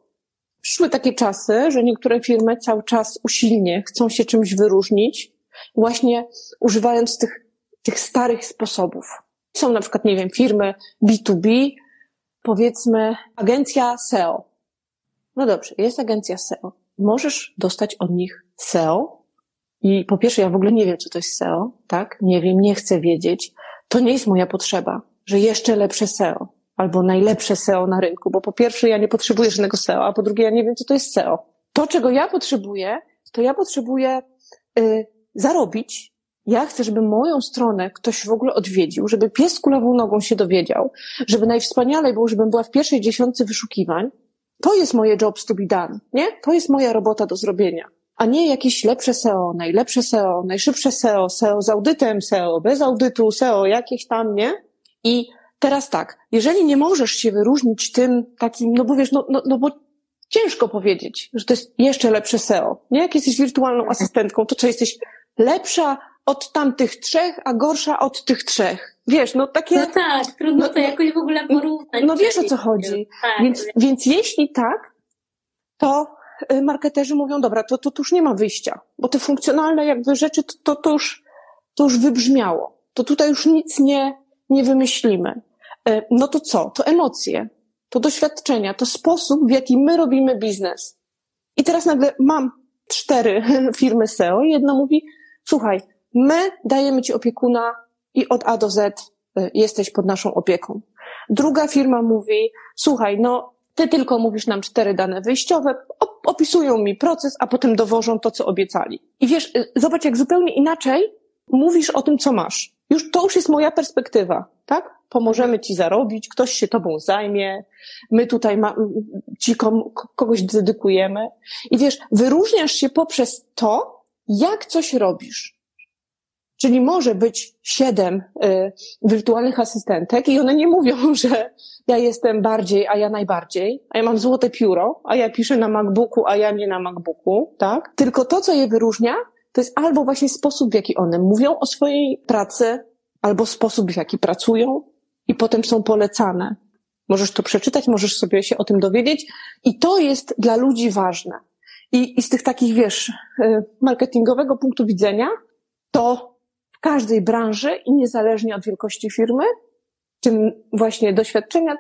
Przyszły takie czasy, że niektóre firmy cały czas usilnie chcą się czymś wyróżnić, właśnie używając tych, tych starych sposobów. Są na przykład, nie wiem, firmy B2B, powiedzmy agencja SEO. No dobrze, jest agencja SEO. Możesz dostać od nich SEO i po pierwsze, ja w ogóle nie wiem, co to jest SEO, tak? Nie wiem, nie chcę wiedzieć. To nie jest moja potrzeba, że jeszcze lepsze SEO albo najlepsze SEO na rynku, bo po pierwsze, ja nie potrzebuję żadnego SEO, a po drugie, ja nie wiem, co to jest SEO. To, czego ja potrzebuję, to ja potrzebuję y, zarobić. Ja chcę, żeby moją stronę ktoś w ogóle odwiedził, żeby pies kulawą nogą się dowiedział, żeby najwspanialej było, żebym była w pierwszej dziesiątce wyszukiwań. To jest moje jobs to be done, nie? To jest moja robota do zrobienia. A nie jakieś lepsze SEO, najlepsze SEO, najszybsze SEO, SEO z audytem, SEO bez audytu, SEO jakieś tam, nie? I teraz tak, jeżeli nie możesz się wyróżnić tym takim, no bo wiesz, no, no, no bo ciężko powiedzieć, że to jest jeszcze lepsze SEO, nie? Jak jesteś wirtualną asystentką, to co jesteś lepsza od tamtych trzech, a gorsza od tych trzech. Wiesz, no takie... No tak, trudno no, to jakoś w ogóle porównać. No wiesz o co chodzi. Tak, więc, więc jeśli tak, to y, marketerzy mówią, dobra, to, to, to już nie ma wyjścia, bo te funkcjonalne jakby rzeczy, to, to, to, już, to już wybrzmiało. To tutaj już nic nie, nie wymyślimy. Y, no to co? To emocje, to doświadczenia, to sposób, w jaki my robimy biznes. I teraz nagle mam cztery firmy SEO i jedna mówi, słuchaj, my dajemy ci opiekuna i od A do Z y, jesteś pod naszą opieką. Druga firma mówi, słuchaj, no ty tylko mówisz nam cztery dane wyjściowe, opisują mi proces, a potem dowożą to, co obiecali. I wiesz, y, zobacz, jak zupełnie inaczej mówisz o tym, co masz. Już to już jest moja perspektywa, tak? Pomożemy ci zarobić, ktoś się tobą zajmie, my tutaj ma, ci kogoś dedykujemy. I wiesz, wyróżniasz się poprzez to, jak coś robisz. Czyli może być siedem y, wirtualnych asystentek i one nie mówią, że ja jestem bardziej, a ja najbardziej, a ja mam złote pióro, a ja piszę na MacBooku, a ja nie na MacBooku, tak? Tylko to, co je wyróżnia, to jest albo właśnie sposób, w jaki one mówią o swojej pracy, albo sposób, w jaki pracują i potem są polecane. Możesz to przeczytać, możesz sobie się o tym dowiedzieć i to jest dla ludzi ważne. I, i z tych takich, wiesz, y, marketingowego punktu widzenia, to w każdej branży i niezależnie od wielkości firmy, tym właśnie doświadczenia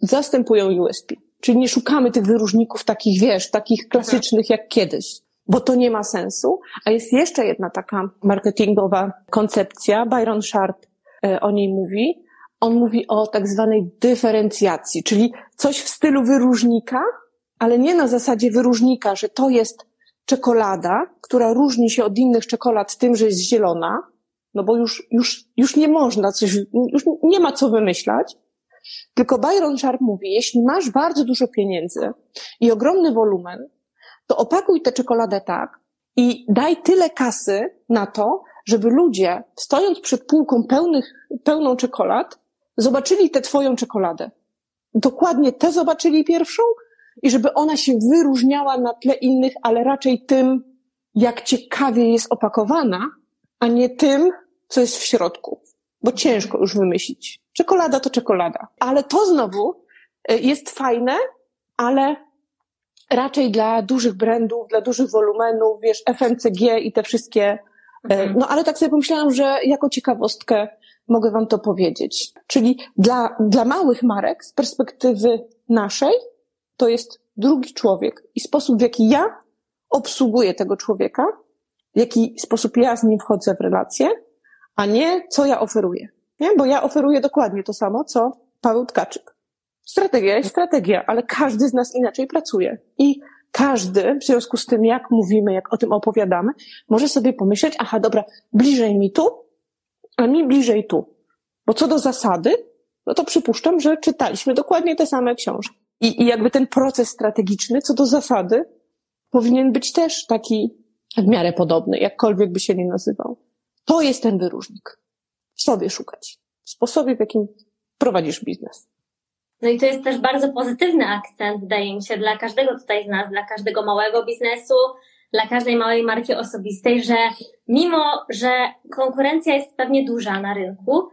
zastępują USP. Czyli nie szukamy tych wyróżników takich, wiesz, takich klasycznych jak kiedyś bo to nie ma sensu. A jest jeszcze jedna taka marketingowa koncepcja, Byron Sharp e, o niej mówi. On mówi o tak zwanej dyferencjacji, czyli coś w stylu wyróżnika, ale nie na zasadzie wyróżnika, że to jest czekolada, która różni się od innych czekolad tym, że jest zielona, no bo już, już, już nie można coś, już nie ma co wymyślać. Tylko Byron Sharp mówi, jeśli masz bardzo dużo pieniędzy i ogromny wolumen, to opakuj tę czekoladę tak i daj tyle kasy na to, żeby ludzie, stojąc przed półką pełnych, pełną czekolad, zobaczyli tę twoją czekoladę. Dokładnie tę zobaczyli pierwszą i żeby ona się wyróżniała na tle innych, ale raczej tym, jak ciekawie jest opakowana, a nie tym, co jest w środku. Bo ciężko już wymyślić. Czekolada to czekolada. Ale to znowu e, jest fajne, ale raczej dla dużych brandów, dla dużych wolumenów, wiesz, FMCG i te wszystkie. E, mhm. No ale tak sobie pomyślałam, że jako ciekawostkę mogę Wam to powiedzieć. Czyli dla, dla małych marek z perspektywy naszej to jest drugi człowiek i sposób, w jaki ja obsługuję tego człowieka, w jaki sposób ja z nim wchodzę w relację, a nie co ja oferuję. Nie? Bo ja oferuję dokładnie to samo, co Paweł Tkaczyk. Strategia jest strategia, ale każdy z nas inaczej pracuje. I każdy, w związku z tym, jak mówimy, jak o tym opowiadamy, może sobie pomyśleć, aha, dobra, bliżej mi tu, a mi bliżej tu. Bo co do zasady, no to przypuszczam, że czytaliśmy dokładnie te same książki. I, I jakby ten proces strategiczny, co do zasady, powinien być też taki w miarę podobny, jakkolwiek by się nie nazywał. To jest ten wyróżnik. W sobie szukać. W sposobie, w jakim prowadzisz biznes. No i to jest też bardzo pozytywny akcent, wydaje mi się, dla każdego tutaj z nas, dla każdego małego biznesu, dla każdej małej marki osobistej, że mimo, że konkurencja jest pewnie duża na rynku,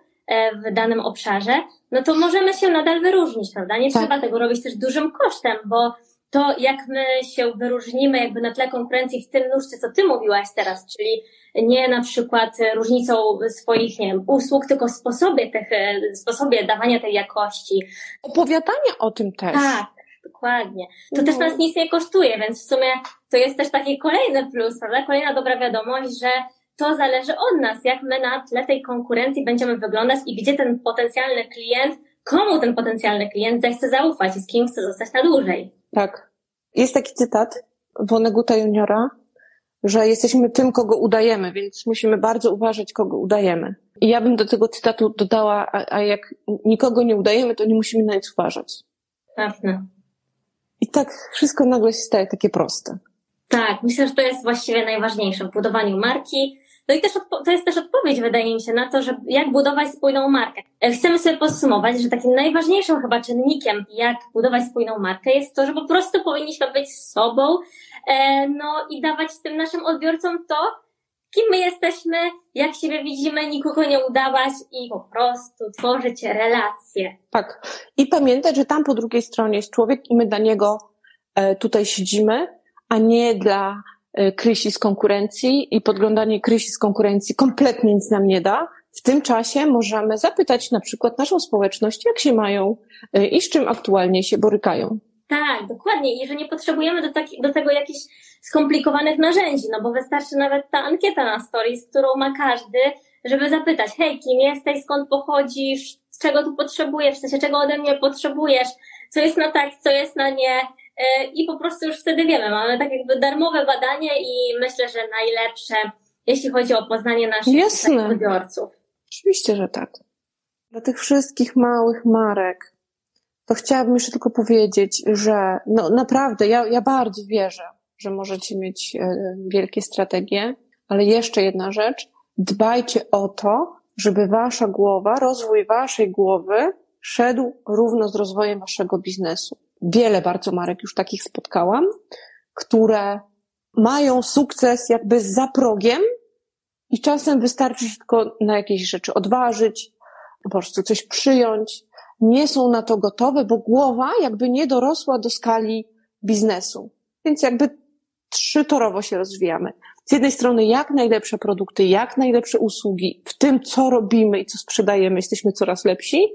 w danym obszarze, no to możemy się nadal wyróżnić, prawda? Nie tak. trzeba tego robić też dużym kosztem, bo to, jak my się wyróżnimy jakby na tle konkurencji w tym nóżce, co ty mówiłaś teraz, czyli nie na przykład różnicą swoich, nie wiem, usług, tylko sposobie tych, sposobie dawania tej jakości. Opowiadania o tym też. Tak, dokładnie. To no. też nas nic nie kosztuje, więc w sumie to jest też taki kolejny plus, prawda? Kolejna dobra wiadomość, że to zależy od nas, jak my na tle tej konkurencji będziemy wyglądać i gdzie ten potencjalny klient, komu ten potencjalny klient zechce zaufać i z kim chce zostać na dłużej. Tak. Jest taki cytat Woneguta Juniora, że jesteśmy tym, kogo udajemy, więc musimy bardzo uważać, kogo udajemy. I ja bym do tego cytatu dodała, a, a jak nikogo nie udajemy, to nie musimy na nic uważać. Pewne. I tak wszystko nagle się staje takie proste. Tak, myślę, że to jest właściwie najważniejsze w budowaniu marki. No i też to jest też odpowiedź, wydaje mi się, na to, że jak budować spójną markę. E, chcemy sobie podsumować, że takim najważniejszym chyba czynnikiem, jak budować spójną markę, jest to, że po prostu powinniśmy być sobą, e, no i dawać tym naszym odbiorcom to, kim my jesteśmy, jak siebie widzimy, nikogo nie udawać i po prostu tworzyć relacje. Tak. I pamiętać, że tam po drugiej stronie jest człowiek i my dla niego e, tutaj siedzimy, a nie dla E, kryzys konkurencji i podglądanie kryzys konkurencji kompletnie nic nam nie da. W tym czasie możemy zapytać na przykład naszą społeczność, jak się mają e, i z czym aktualnie się borykają. Tak, dokładnie. I że nie potrzebujemy do, taki, do tego jakichś skomplikowanych narzędzi, no bo wystarczy nawet ta ankieta na stories, którą ma każdy, żeby zapytać, hej, kim jesteś, skąd pochodzisz, z czego tu potrzebujesz, w sensie czego ode mnie potrzebujesz, co jest na tak, co jest na nie, i po prostu już wtedy wiemy, mamy tak jakby darmowe badanie i myślę, że najlepsze, jeśli chodzi o poznanie naszych odbiorców. Oczywiście, że tak. Dla tych wszystkich małych marek, to chciałabym jeszcze tylko powiedzieć, że no naprawdę, ja, ja bardzo wierzę, że możecie mieć e, wielkie strategie, ale jeszcze jedna rzecz, dbajcie o to, żeby wasza głowa, rozwój waszej głowy szedł równo z rozwojem waszego biznesu wiele bardzo marek już takich spotkałam, które mają sukces jakby za progiem i czasem wystarczy się tylko na jakieś rzeczy odważyć, po prostu coś przyjąć. Nie są na to gotowe, bo głowa jakby nie dorosła do skali biznesu. Więc jakby trzytorowo się rozwijamy. Z jednej strony jak najlepsze produkty, jak najlepsze usługi w tym, co robimy i co sprzedajemy, jesteśmy coraz lepsi.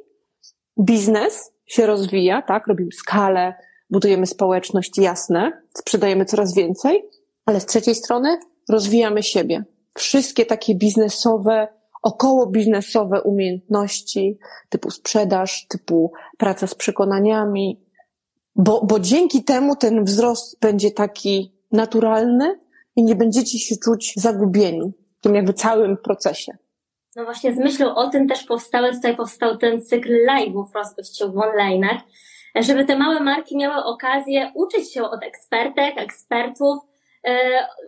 Biznes się rozwija, tak? Robimy skalę, budujemy społeczność, jasne, sprzedajemy coraz więcej, ale z trzeciej strony rozwijamy siebie. Wszystkie takie biznesowe, około biznesowe umiejętności, typu sprzedaż, typu praca z przekonaniami, bo, bo dzięki temu ten wzrost będzie taki naturalny i nie będziecie się czuć zagubieni w tym jakby całym procesie. No właśnie z myślą o tym też powstały, tutaj powstał ten cykl live'ów rozgościł w online'ach, żeby te małe marki miały okazję uczyć się od ekspertek, ekspertów, e,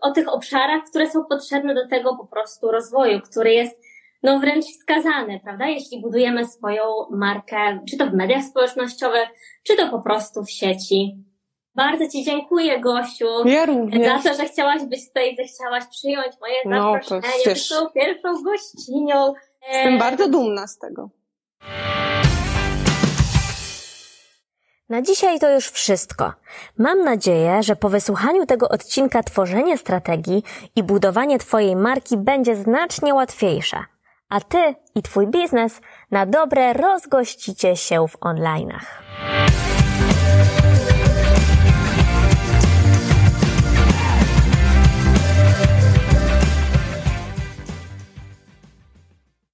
o tych obszarach, które są potrzebne do tego po prostu rozwoju, który jest no wręcz wskazany, prawda? Jeśli budujemy swoją markę, czy to w mediach społecznościowych, czy to po prostu w sieci. Bardzo Ci dziękuję, Gosiu. Ja również. Za to, że chciałaś być tutaj, że chciałaś przyjąć moje no, zaproszenie. To jest pierwszą, pierwszą gościnią. Jestem bardzo dumna z tego. Na dzisiaj to już wszystko. Mam nadzieję, że po wysłuchaniu tego odcinka tworzenie strategii i budowanie Twojej marki będzie znacznie łatwiejsze. a Ty i Twój biznes na dobre rozgościcie się w online'ach.